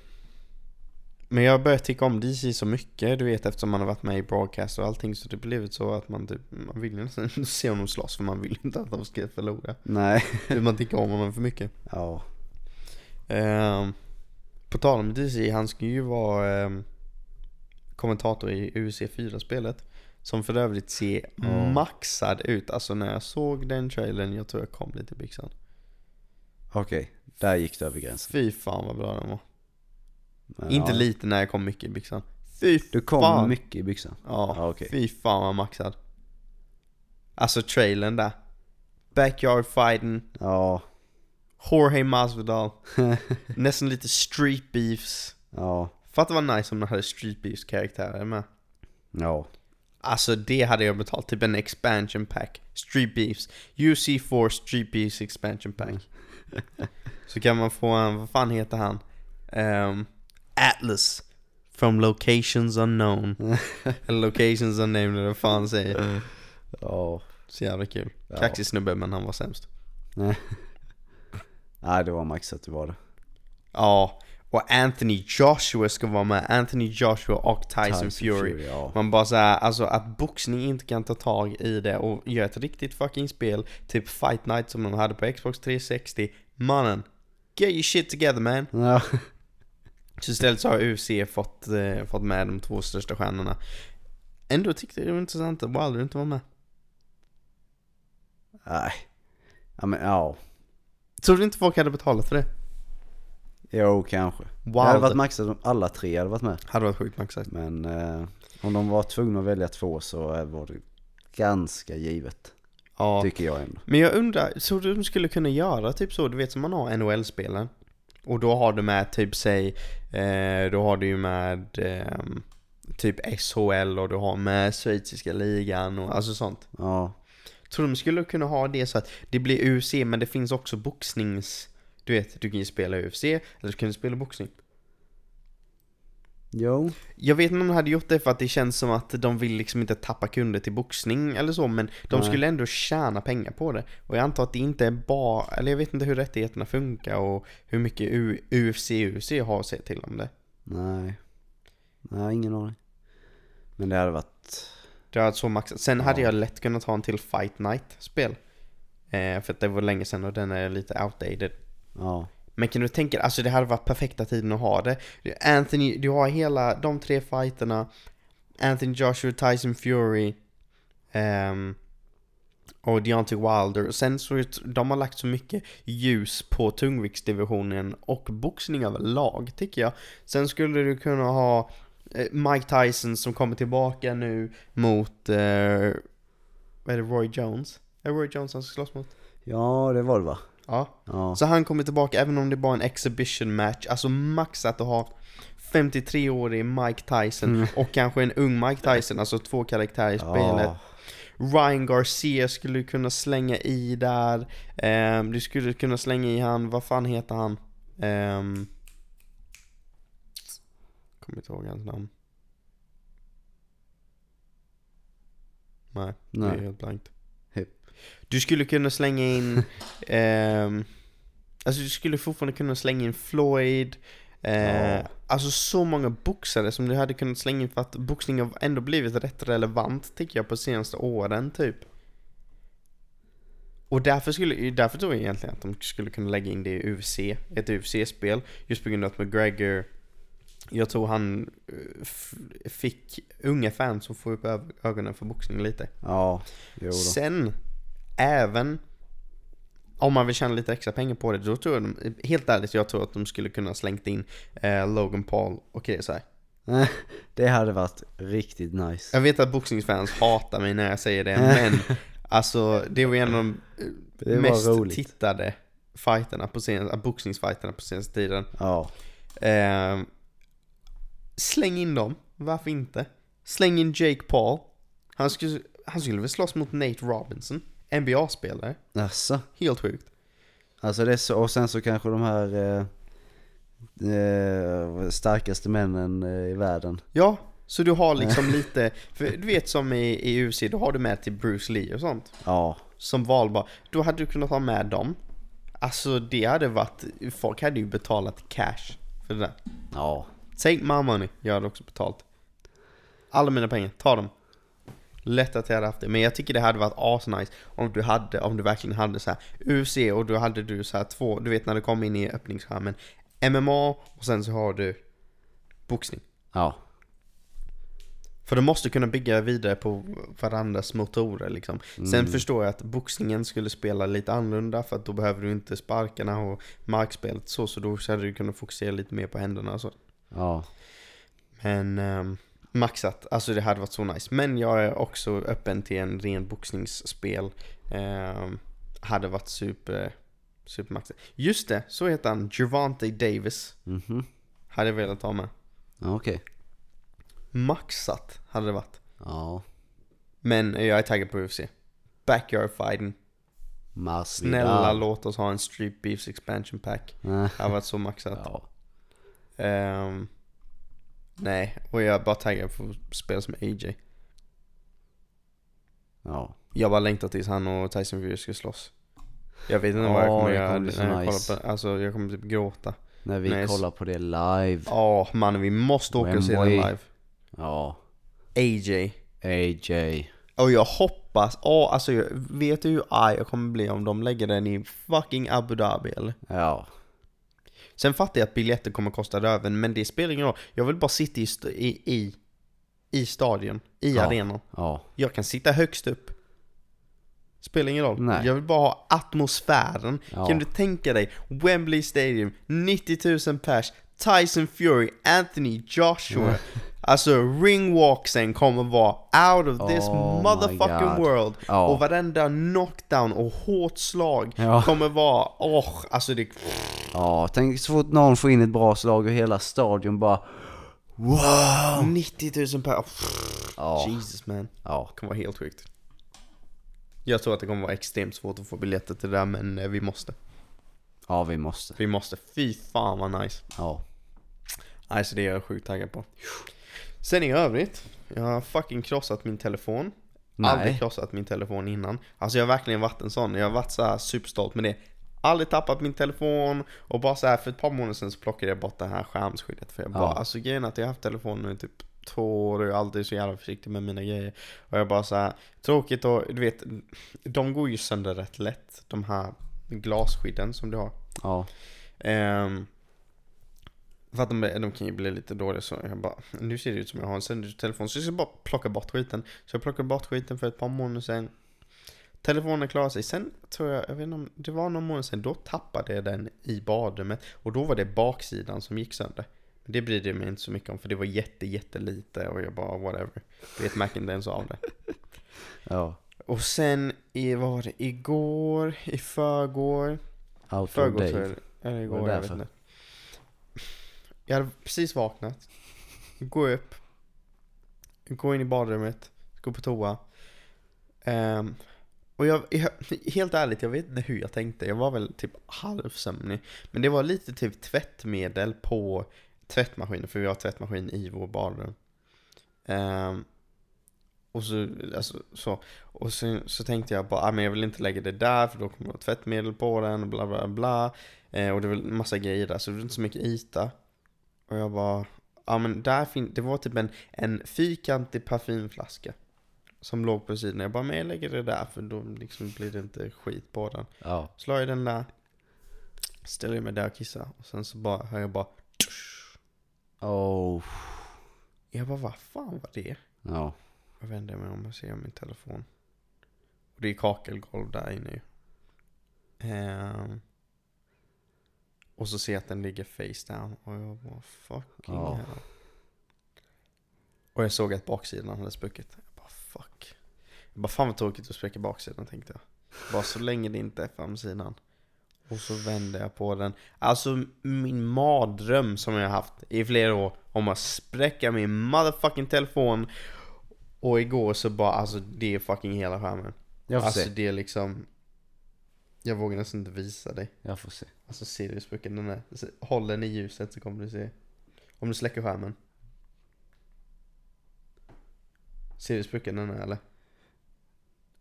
Men jag har börjat tycka om DC så mycket du vet eftersom man har varit med i broadcast och allting så det blivit så att man typ Man vill ju nästan se honom slåss för man vill inte att de ska förlora Nej, man tycker om honom för mycket ja, Ehm, på tal om DC, han ska ju vara ehm, kommentator i UFC 4-spelet. Som för övrigt ser Ja. maxad ut. Alltså när jag såg den trailern, jag tror jag kom lite i byxan. okej. Där gick det över gränsen. Fy fan vad bra den var. Men Inte ja, lite när jag kom mycket i byxan. Fy Du kom fan. mycket i byxan. Ja, Ja, okej. fy fan vad maxad. Alltså trailern där. Backyard fighting, Ja, Jorge Masvidal. Nästan lite street beefs. ja, Fatta vad nice om de hade street beefs karaktärer med. ja. Alltså det hade jag betalt, typ en expansion pack. Street beefs. UC4 Street beefs expansion pack. Så kan man få en, vad fan heter han? Ehm, Atlas. From locations unknown. Locations unnamed eller vad fan säger. Ja. Så jävla kul. Ja. Kaxig snubbe men han var sämst. Nej, det var maxat det var det. Ja, och Anthony Joshua ska vara med. Anthony Joshua och Tyson, Fury. ja. Man bara såhär, alltså att boxning inte kan ta tag i det och göra ett riktigt fucking spel, typ Fight Night som de hade på Xbox 360. Mannen, get your shit together man. ja. Så istället så har UFC fått, eh, fått med de två största stjärnorna. Ändå tyckte jag det var intressant att Wilder inte var med. Nej. Ja men ja. Tror du inte folk hade betalat för det? Jo, kanske. Det Wilder. hade varit maxat om alla tre hade varit med. Hade varit sjukt maxat. Men eh, om de var tvungna att välja två så eh, var det ganska givet. Ja. Tycker jag ändå. Men jag undrar, så de skulle kunna göra typ så, du vet som man har NHL-spelen Och då har du med typ säg, eh, då har du ju med ehm, typ SHL och du har med schweiziska ligan och alltså sånt Ja. Tror de skulle kunna ha det så att det blir UFC men det finns också boxnings Du vet, du kan ju spela UFC eller du kan spela boxning Jo. Jag vet inte om de hade gjort det för att det känns som att de vill liksom inte tappa kunder till boxning eller så Men de Nej. skulle ändå tjäna pengar på det Och jag antar att det inte är bara, eller jag vet inte hur rättigheterna funkar och hur mycket U- UFC UFC har säga till om det Nej. Nej, ingen aning. Men det hade varit... Det har varit så maxat. Sen hade Ja. jag lätt kunnat ha en till Fight Night-spel eh, För att det var länge sedan och den är lite outdated Ja. Men kan du tänka dig, alltså det hade varit perfekta tiden att ha det Anthony, du har hela de tre fighterna Anthony Joshua, Tyson Fury um, Och Deontay Wilder Sen så de har lagt så mycket ljus på tungviktsdivisionen och boxning överlag tycker jag Sen skulle du kunna ha eh, Mike Tyson som kommer tillbaka nu mot, uh, vad är det, Roy Jones? Är det Roy Jones han ska slåss mot? Ja, det var det va? Ja Ja. så han kommer tillbaka även om det bara är en exhibition match. Alltså maxat att ha 53-årig Mike Tyson Mm. och kanske en ung Mike Tyson, alltså två karaktärer i spelet. Ja. Ryan Garcia skulle du kunna slänga i där. Ehm, du skulle kunna slänga i han, vad fan heter han? Um, kommer inte ihåg hans namn. Nej, det är Nej. helt blankt. Du skulle kunna slänga in, ehm, alltså du skulle fortfarande kunna slänga in Floyd, eh, Ja. alltså så många boxare som du hade kunnat slänga in för att boxning har ändå blivit rätt relevant tycker jag på senaste åren typ. Och därför, skulle, därför tror jag egentligen att de skulle kunna lägga in det i UFC, ett UFC-spel. Just på grund av att McGregor, jag tror han eh, fick unga fans som får upp ögonen för boxning lite. Ja, jo då. Sen, även om man vill tjäna lite extra pengar på det, då tror jag de, helt ärligt, jag tror att de skulle kunna slängt in eh, Logan Paul och KSI. Det hade varit riktigt nice. Jag vet att boxningsfans hatar mig när jag säger det, men alltså det var en av de eh, mest roligt. tittade fighterna på sen, äh, boxningsfighterna på senaste tiden. Ja. Eh, släng in dem, varför inte? Släng in Jake Paul. Han skulle, han skulle väl slåss mot Nate Robinson, NBA-spelare. Alltså. Helt sjukt. Alltså det så, och sen så kanske de här eh, eh, starkaste männen eh, i världen. Ja, så du har liksom lite, för du vet som i, i UFC, då har du med till Bruce Lee och sånt. Ja. Som valbar. Då hade du kunnat ha med dem. Alltså det hade varit, folk hade ju betalat cash för det där. Ja. Take my money, jag hade också betalt. Alla mina pengar, ta dem. Lätt att jag hade haft det, men jag tycker det hade varit asnice om du hade, om du verkligen hade så här UFC och då hade du så här två, du vet när du kom in i öppningsskärmen MMA och sen så har du boxning. Ja. För de måste kunna bygga vidare på varandras motorer liksom. Sen förstår jag att boxningen skulle spela lite annorlunda för att då behöver du inte sparkarna och markspelet så, så då hade du kunnat fokusera lite mer på händerna och så. Ja. Men ehm, maxat, alltså det hade varit så nice. Men jag är också öppen till en ren boxningsspel. Ehm, hade varit super, supermaxat. Just det, så heter han. Gervonta Davis. Mhm. Hade jag velat ha med. Okej. Maxat hade det varit. Ja. Men jag är taggad på UFC. Backyard fighting. Masvidal. Snälla låt oss ha en Street Beefs expansion pack. Det hade varit så maxat. Ja. Ehm, nej, och jag är bara taggad på att spela som AJ. Ja. Jag bara längtar tills han och Tyson Fury ska slåss. Jag vet inte Ja, vad jag kommer det göra så när jag nice. kollar på Alltså jag kommer typ gråta. När vi Nej, kollar på det live. Ja mannen vi måste åka och se Wembley. live. Ja. AJ. AJ. Och jag hoppas, ja alltså jag, vet du hur arg jag kommer bli om de lägger den i fucking Abu Dhabi eller? Ja. Sen fattar jag att biljetter kommer kosta röven, men det spelar ingen roll. Jag vill bara sitta i, i, i stadion, i Ja. arenan. Ja. Jag kan sitta högst upp. Spelar ingen roll. Nej. Jag vill bara ha atmosfären. Ja. Kan du tänka dig? Wembley Stadium, 90 000 pers, Tyson Fury, Anthony Joshua. Alltså ringwalksen kommer vara out of this Oh motherfucking world. Ja. Och varenda knockdown och hårt slag Ja. kommer vara, åh, alltså det... Ja, tänk så fort någon får in ett bra slag och hela stadion bara Wow! 90 000 per... Ja. Jesus man. Ja. Det kommer vara helt sjukt. Jag tror att det kommer vara extremt svårt att få biljetter till det där men eh, vi måste. Ja, vi måste. Vi måste. Fy fan vad nice. Ja. Alltså det är jag sjukt taggad på. Sen i övrigt, jag har fucking krossat min telefon. Aldrig Nej. krossat min telefon innan. Alltså jag har verkligen varit en sån. Jag har varit så här superstolt med det. Aldrig tappat min telefon och bara så här för ett par månader sedan så plockade jag bort det här skärmskyddet. För jag bara, Ja. alltså grejen är att jag har haft telefonen i typ två år och jag är alltid så jävla försiktig med mina grejer. Och jag bara så här, tråkigt och du vet, de går ju sönder rätt lätt. De här glasskydden som du har. Ja. Ehm, för att de, de kan ju bli lite dåliga så jag bara, nu ser det ut som jag har en sönder telefon så jag ska bara plocka bort skiten. Så jag plockade bort skiten för ett par månader sedan. Telefonen klarade sig. Sen tror jag, jag vet inte om, det var någon månad sedan, då tappade jag den i badrummet. Och då var det baksidan som gick sönder. Men det brydde jag mig inte så mycket om för det var jätte, jättelite och jag bara whatever. Vet märkte inte ens av det. Ja. Och sen i, vad var det, igår, i förrgår. Outdoor Förrgår Dave. jag Eller igår, jag vet inte. Jag hade precis vaknat. Går upp. Går in i badrummet. Går på toa. Um, och jag, jag, helt ärligt, jag vet inte hur jag tänkte. Jag var väl typ halvsömnig. Men det var lite typ tvättmedel på tvättmaskinen, för vi har tvättmaskin i vår badrum. Um, och så, alltså, så. Och så, så tänkte jag bara, ah, men jag vill inte lägga det där för då kommer det vara tvättmedel på den och bla bla bla. Eh, och det var en massa grejer där så det var inte så mycket yta. Och jag bara, ja men där fin- det var typ en, en fyrkantig parfymflaska. Som låg på sidan. Jag bara, men jag lägger det där för då liksom blir det inte skit på den. Ja. Så la jag den där. Ställer jag mig där och kissar. Och sen så bara, hör jag bara, Oh. jag bara, vad fan var det? Ja. Jag vänder mig om och ser min telefon. Och det är kakelgolv där inne ju. Ehm. Och så ser jag att den ligger face down. Och jag bara fucking Ja. hell. Och jag såg att baksidan hade spruckit. Jag bara fuck. Jag bara fan vad tråkigt att spräcka baksidan tänkte jag. Bara så länge det inte är framsidan. Och så vände jag på den. Alltså min mardröm som jag har haft i flera år om att spräcka min motherfucking telefon. Och igår så bara, alltså det är fucking hela skärmen. Jag får Alltså se. det är liksom Jag vågar nästan inte visa dig Jag får se. Alltså sprucken den är? Håll den i ljuset så kommer du se Om du släcker skärmen sprucken den är eller?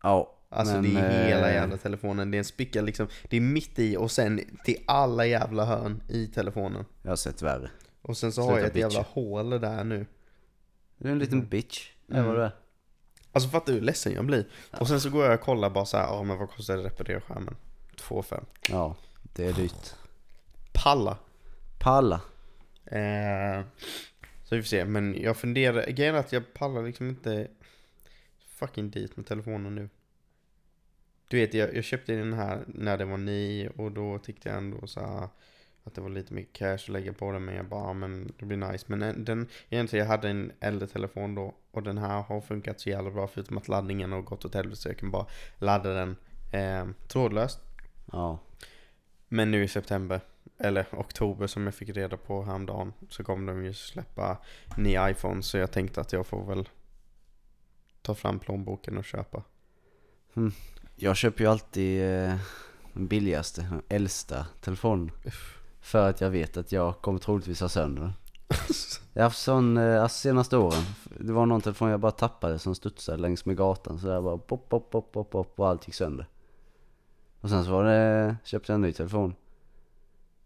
Ja. Alltså men, det är hela eh, jävla telefonen Det är en spricka liksom Det är mitt i och sen till alla jävla hörn i telefonen Jag har sett värre. Och sen så har Sluta jag ett jävla bitcha. hål där nu Du är en liten bitch. Det är är. Alltså fattar du hur ledsen jag blir? Och sen så går jag och kollar bara så här, ja men vad kostar det att reparera skärmen? 2 5 Ja. Det är dyrt. Palla Palla. Eh, så vi får se, men jag funderar, grejen är att jag pallar liksom inte fucking dit med telefonen nu. Du vet, jag, jag köpte den här när det var ny och då tyckte jag ändå så här, att det var lite mycket cash att lägga på den men jag bara, men det blir nice. Men en- den, egentligen jag hade en äldre telefon då och den här har funkat så jävla bra förutom att laddningen har gått åt helvete så jag kan bara ladda den eh, trådlöst. Ja. Men nu i september, eller oktober som jag fick reda på häromdagen, så kommer de ju släppa ny iPhone så jag tänkte att jag får väl ta fram plånboken och köpa. Jag köper ju alltid eh, den billigaste, den äldsta telefonen. För att jag vet att jag kommer troligtvis ha sönder den. Jag har haft sån, eh, alltså senaste åren. Det var någon telefon jag bara tappade som studsade längs med gatan. Så där bara pop, pop, pop, pop, pop och allt gick sönder. Och sen så var det, köpte jag en ny telefon.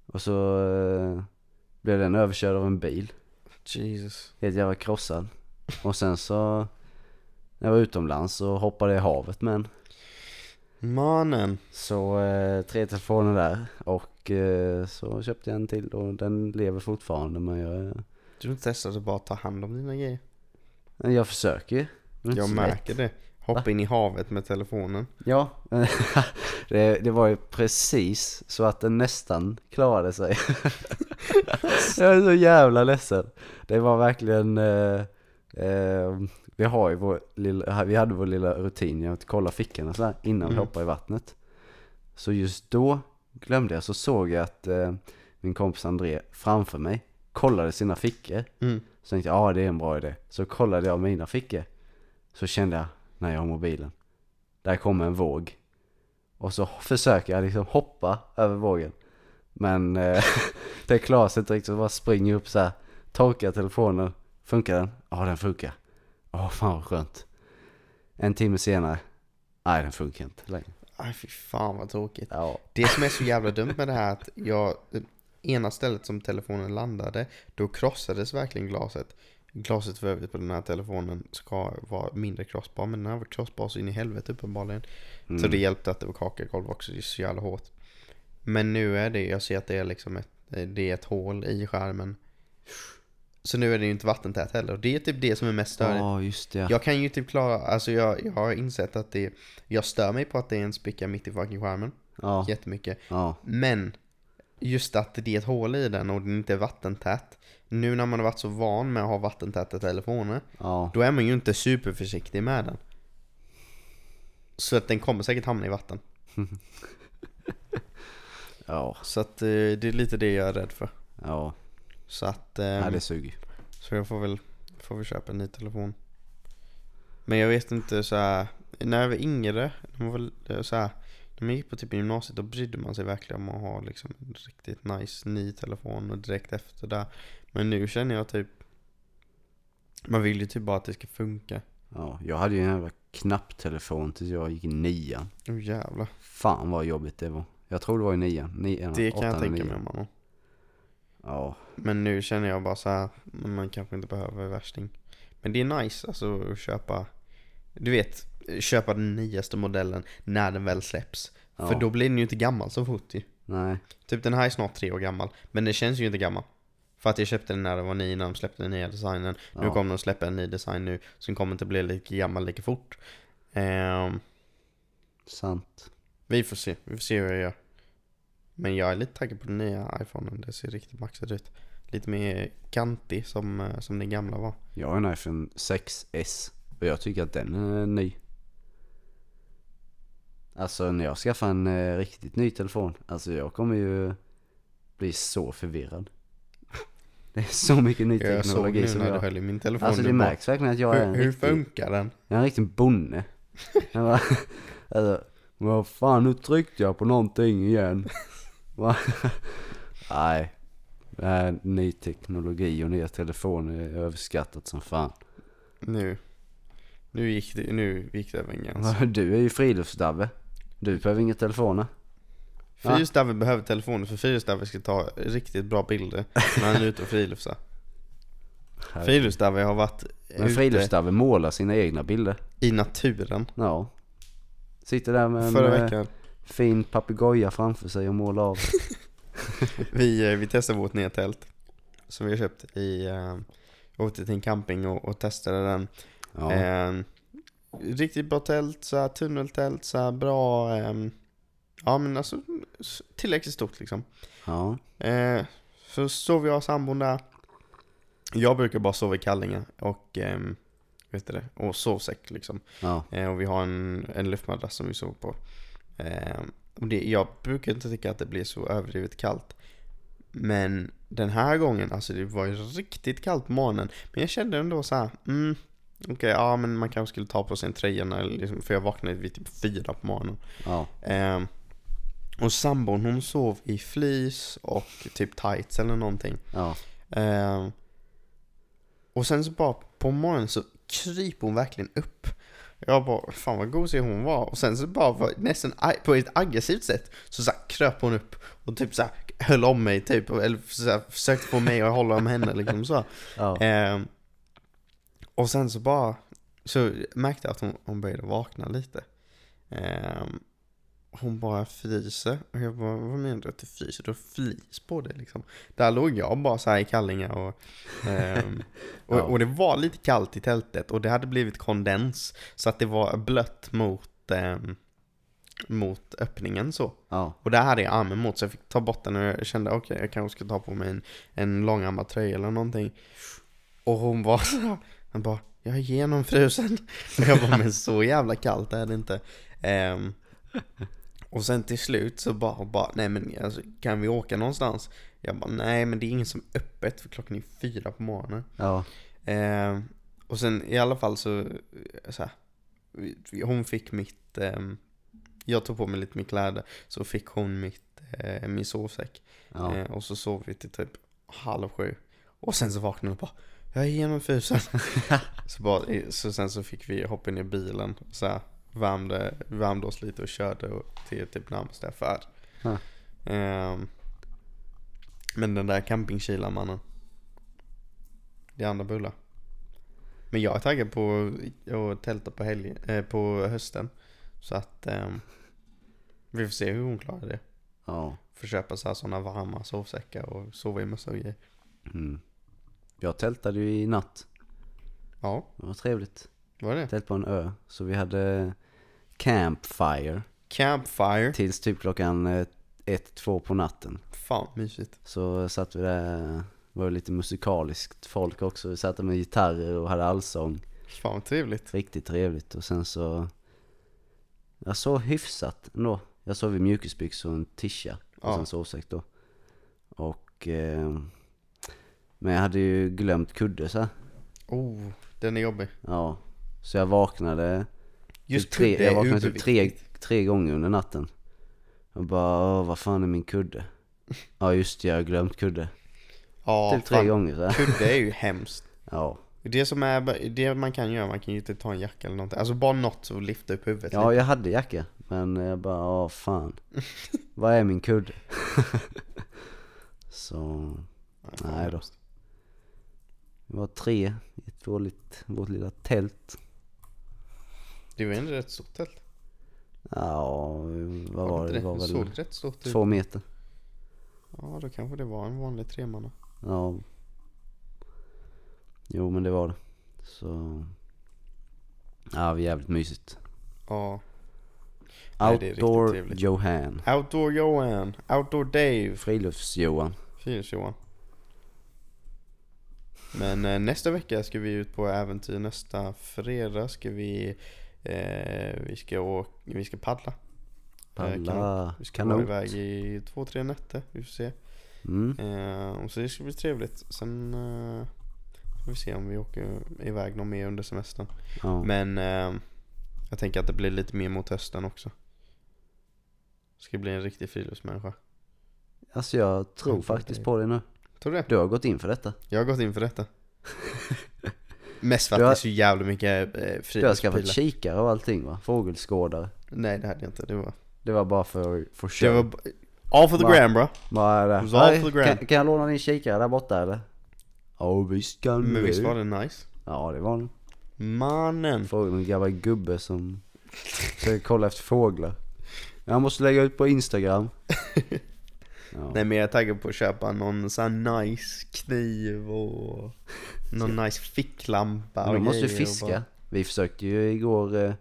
Och så eh, blev den överkörd av en bil. Jesus. Helt jävla krossad. Och sen så, när jag var utomlands så hoppade jag i havet med en. Mannen. Så eh, tre telefoner där och eh, så köpte jag en till och den lever fortfarande men jag, Du har inte testat att bara ta hand om dina grejer? jag försöker Jag märker det. Hoppa in i havet med telefonen. Ja, det, det var ju precis så att den nästan klarade sig. jag är så jävla ledsen. Det var verkligen, eh, eh, vi har ju vår lilla, vi hade vår lilla rutin att kolla fickorna så här innan vi Mm. hoppar i vattnet. Så just då glömde jag, så såg jag att eh, min kompis André framför mig kollade sina fickor. Mm. Så tänkte jag, ja det är en bra idé. Så kollade jag mina fickor. Så kände jag, när jag har mobilen. Där kommer en våg. Och så försöker jag liksom hoppa över vågen. Men eh, det klarar sig inte riktigt. Så bara springer upp så här. Torkar telefonen. Funkar den? Ja den funkar. Åh fan vad skönt. En timme senare. Nej den funkar inte längre. Aj fy fan vad tråkigt. Ja. Det som är så jävla dumt med det här att jag, ena stället som telefonen landade, då krossades verkligen glaset. Glaset för övrigt på den här telefonen ska vara mindre krossbar, men den här var krossbar så in i helvete uppenbarligen. Mm. Så det hjälpte att det var kakagolv också, det är så jävla hårt. Men nu är det, jag ser att det är liksom ett, det är ett hål i skärmen. Så nu är det ju inte vattentät heller, och det är typ det som är mest störigt. Ja just det. Jag kan ju typ klara, alltså jag, jag har insett att det, jag stör mig på att det är en spricka mitt i fucking skärmen. Ja. Jättemycket. Ja. Men just att det är ett hål i den och den inte är vattentät. Nu när man har varit så van med att ha vattentäta telefoner, Ja. då är man ju inte superförsiktig med den. Så att den kommer säkert hamna i vatten. Ja. Så att eh, det är lite det jag är rädd för. Ja. Så att, eh, Nej det suger. så jag får väl, får väl köpa en ny telefon. Men jag vet inte så här. när jag var yngre, när man, var, så här, när man gick på typ gymnasiet, då brydde man sig verkligen om att ha liksom en riktigt nice ny telefon och direkt efter där. Men nu känner jag typ, man vill ju typ bara att det ska funka. Ja. Jag hade ju en jävla knapptelefon tills jag gick i nian. Åh jävlar. Fan vad jobbigt det var. Jag tror det var i nian. nian Det kan jag tänka mig man. Ja. Men nu känner jag bara så här, man kanske inte behöver värsting. Men det är nice alltså att köpa, du vet, köpa den nyaste modellen när den väl släpps. Ja. För då blir den ju inte gammal så fort ju. Nej. Typ den här är snart tre år gammal, men den känns ju inte gammal. För att jag köpte den när den var ny, när de släppte den nya designen. Nu Ja. kommer de släppa en ny design nu, så den kommer inte bli lika gammal lika fort. Ehm, Sant. vi får se, vi får se hur jag gör. Men jag är lite taggad på den nya iPhonen, det ser riktigt maxat ut. Lite mer kantig som, eh, som den gamla var. Jag har en iPhone 6S. Och jag tycker att den är ny. Alltså när jag skaffar en eh, riktigt ny telefon. Alltså jag kommer ju bli så förvirrad. Det är så mycket ny Jag såg teknologi nu som när du jag... höll i min telefon. Alltså det bara, märks verkligen att jag är en hur, hur riktig... funkar den? Jag är en riktig bonde. Jag bara, alltså, vad fan nu tryckte jag på någonting igen. Nej. Här ny teknologi och nya telefoner är överskattat som fan. Nu. Nu gick det, nu gick det över en gräns. Du är ju friluftsdabbe. Du behöver inga telefoner. Fyrstavet behöver telefoner för Fyrstavet ska ta riktigt bra bilder när han är ute och friluftsar. Friluftsdavid har varit Men ute friluftsdabbe målar sina egna bilder. i naturen. Ja. Sitter där med en Förra eh, veckan, fin papegoja framför sig och målar av. vi, eh, vi testade vårt nya tält. Som vi har köpt i, eh, åkte till en camping och, och testade den. Ja. Eh, riktigt bra tält, så här tunneltält, så här bra, eh, Ja men alltså tillräckligt stort liksom. Ja. Eh, så sov jag och sambon där. Jag brukar bara sova i kallingar och, ehm, vet du det, och sovsäck liksom. Ja. Eh, och vi har en, en luftmadrass som vi sover på. Eh, och det, jag brukar inte tycka att det blir så överdrivet kallt. Men den här gången, alltså det var ju riktigt kallt på morgonen. Men jag kände ändå så här, mm, okej, ja men man kanske skulle ta på sig en tröja när, liksom, för jag vaknade vid typ fyra på morgonen. Ja. Ehm, och sambon hon sov i fleece och typ tights eller någonting. Ja. Ehm, och sen så bara på morgonen så kryper hon verkligen upp. Jag bara, fan vad gosig hon var. Och sen så bara nästan på ett aggressivt sätt så, så kröp hon upp och typ så här, höll om mig typ. Eller så försökte få mig att hålla om henne liksom så. Ja. Ehm, och sen så bara, så märkte jag att hon, hon började vakna lite. Ehm, hon bara fryser. Och jag bara, vad menar du att du fryser? Du har flis på dig liksom. Där låg jag bara så här i kallingar och, ehm, och, Ja. och det var lite kallt i tältet och det hade blivit kondens. Så att det var blött mot, ehm, mot öppningen så. Ja. Och där hade jag armen mot så jag fick ta bort den och jag kände okej jag kanske ska ta på mig en, en långärmad tröja eller någonting. Och hon var så han bara jag är genomfrusen. Och jag bara men så jävla kallt är det inte. Ehm, och sen till slut så bara, bara nej men alltså, kan vi åka någonstans? Jag bara nej men det är ingen som är öppet för klockan är fyra på morgonen. Ja. Ehm, och sen i alla fall så, så här, hon fick mitt, ehm, jag tog på mig lite mitt kläder, så fick hon mitt, eh, min sovsäck. Ja. Och så sov vi till typ halv sju. Och sen så vaknade jag och bara, jag är genomfrusen. så, bara, så sen så fick vi hoppa in i bilen, så här, värmde, värmde oss lite och körde till typ närmaste affär. Ja. Ehm, men den där campingkylan mannen. Det är andra bullar. Men jag är taggad på att tälta på, helg, eh, på hösten. Så att ehm, vi får se hur hon klarar det. Ja. Får köpa så här sådana varma sovsäckar och sova i mössa och grejer. Mm. Jag tältade ju i natt. Ja, Det var trevligt. vad är det? Tält på en ö. Så vi hade campfire Campfire. tills typ klockan eh, ett, två på natten. Fan mysigt. Så satt vi där, var lite musikaliskt folk också. Vi satt där med gitarrer och hade allsång. Fan vad trevligt. Riktigt trevligt. Och sen så, jag sov hyfsat ändå. Jag sov i mjukisbyxor och en tisha. Och Ja. sen sovsäck då. Och, eh, men jag hade ju glömt kudde så. Oh, den är jobbig. Ja. Så jag vaknade Just typ tre, jag vaknade typ tre, tre gånger under natten. Och bara, Åh, vad fan är min kudde? Ja just det, jag har glömt kudde. Ja, typ tre fan. gånger så. Kudde är ju hemskt. Ja. Det som är, det man kan göra, man kan ju typ ta en jacka eller någonting. Alltså bara något och lyfta upp huvudet ja, lite. jag hade jacka. Men jag bara, åh fan. vad är min kudde? så, nej då. Vi var tre i ett vårt, vårt lilla tält. Det var ändå rätt stort tält. Ja, vad var det? Det var väl såg rätt stort två meter. Ja, då kanske det var en vanlig tremanna. Ja. Jo men det var det. Så. Ja, det jävligt mysigt. Ja. Outdoor. Johan. Outdoor Johan, Outdoor Dave, Frilufts-Johan. Frilufts Johan. Men eh, nästa vecka ska vi ut på äventyr. Nästa fredag ska vi, eh, vi ska åka, vi ska paddla. Eh, kanon. Palla. Vi ska vara Kanot. iväg i två, tre nätter. Vi får se. Mm. Eh, och så det ska bli trevligt. Sen eh, får vi se om vi åker iväg någon mer under semestern. Ja. Men eh, jag tänker att det blir lite mer mot hösten också. Ska bli en riktig friluftsmänniska. Alltså jag tror faktiskt på det nu. Tror du det? Du har gått in för detta. Jag har gått in för detta. Mest för att har- det är så jävla mycket eh, Du har skaffat kikare och allting va? Fågelskådare. Nej det hade jag inte. Det var... Det var bara för, för Det show. var b- all for the gram bro. Bara was all "Hej, for the gram." kan, kan jag låna din kikare där borta eller? Ja visst kan Men du. visst var det nice? Ja det var det. Mannen. Frågade någon gammal gubbe som försöker kolla efter fåglar. Jag måste lägga ut på Instagram. Ja. Nej men jag är taggad på att köpa någon sån här nice kniv och någon nice ficklampa Men de måste ju fiska. bara- Vi försökte ju igår eh,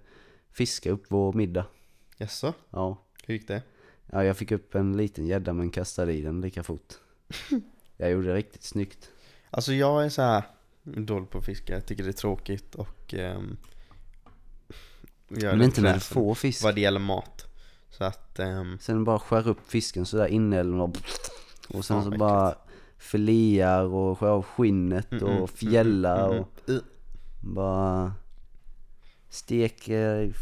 fiska upp vår middag. Jaså? Ja. Hur gick det? Ja, jag fick upp en liten gädda men kastade i den lika fort. Jag gjorde det riktigt snyggt. Alltså jag är så här dålig på att fiska, jag tycker det är tråkigt och um, Men inte när du får fisk. Vad det gäller mat. Så att, um, Sen bara skär upp fisken sådär eller och, och sen så bara filear och skär av skinnet Mm, och fjällar mm, mm, och mm. bara steker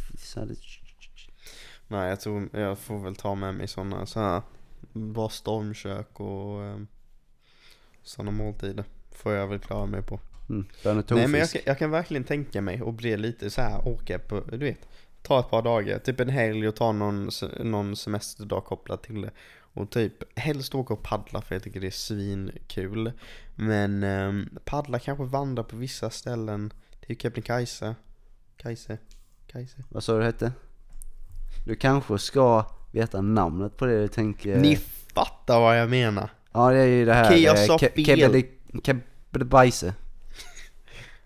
Nej jag tror, jag får väl ta med mig sådana så här Bara stormkök och um, sådana måltider Får jag väl klara mig på. Mm, Nej men jag, jag kan verkligen tänka mig och bli lite så här åka på, du vet Ta ett par dagar, typ en helg och ta någon, någon semesterdag kopplat till det Och typ helst åka och paddla för jag tycker det är svinkul Men um, paddla kanske vandra på vissa ställen Typ Kebnekaise Kajse Kajse Vad sa du hette? Du kanske ska veta namnet på det du tänker. Ni fattar vad jag menar Ja det är ju det här. Kia eh, Ke- Sofiel. Kebede- Kebnebajse.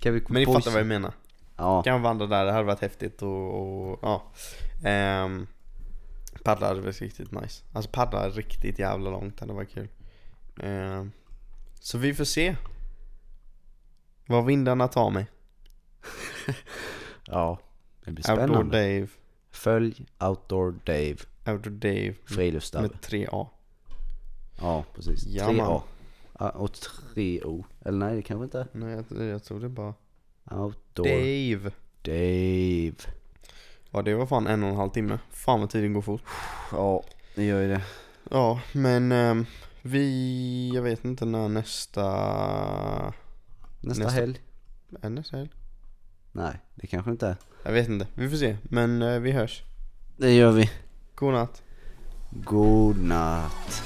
Kebbe- Men ni fattar vad jag menar Ja. Kan vandra där, det hade varit häftigt och, och ja um, Paddla hade varit riktigt nice Alltså paddla riktigt jävla långt hade varit kul Ehm, Så vi får se Vad vindarna tar mig Ja. Det blir Outdoor spännande. Dave Följ Outdoor Dave. Outdoor Dave Friluftsdag. med 3A Ja precis. Ja, 3A. man. Och 3O. Eller nej det kanske inte. Nej jag, jag tror det bara Outdoor Dave Dave. Ja det var fan en och en halv timme Fan vad tiden går fort Ja det gör ju det. Ja men ehm, vi, jag vet inte när nästa Nästa, Nästa- helg? Är nästa helg? Nej det kanske inte är. Jag vet inte, vi får se. Men eh, vi hörs. Det gör vi. God natt. God natt.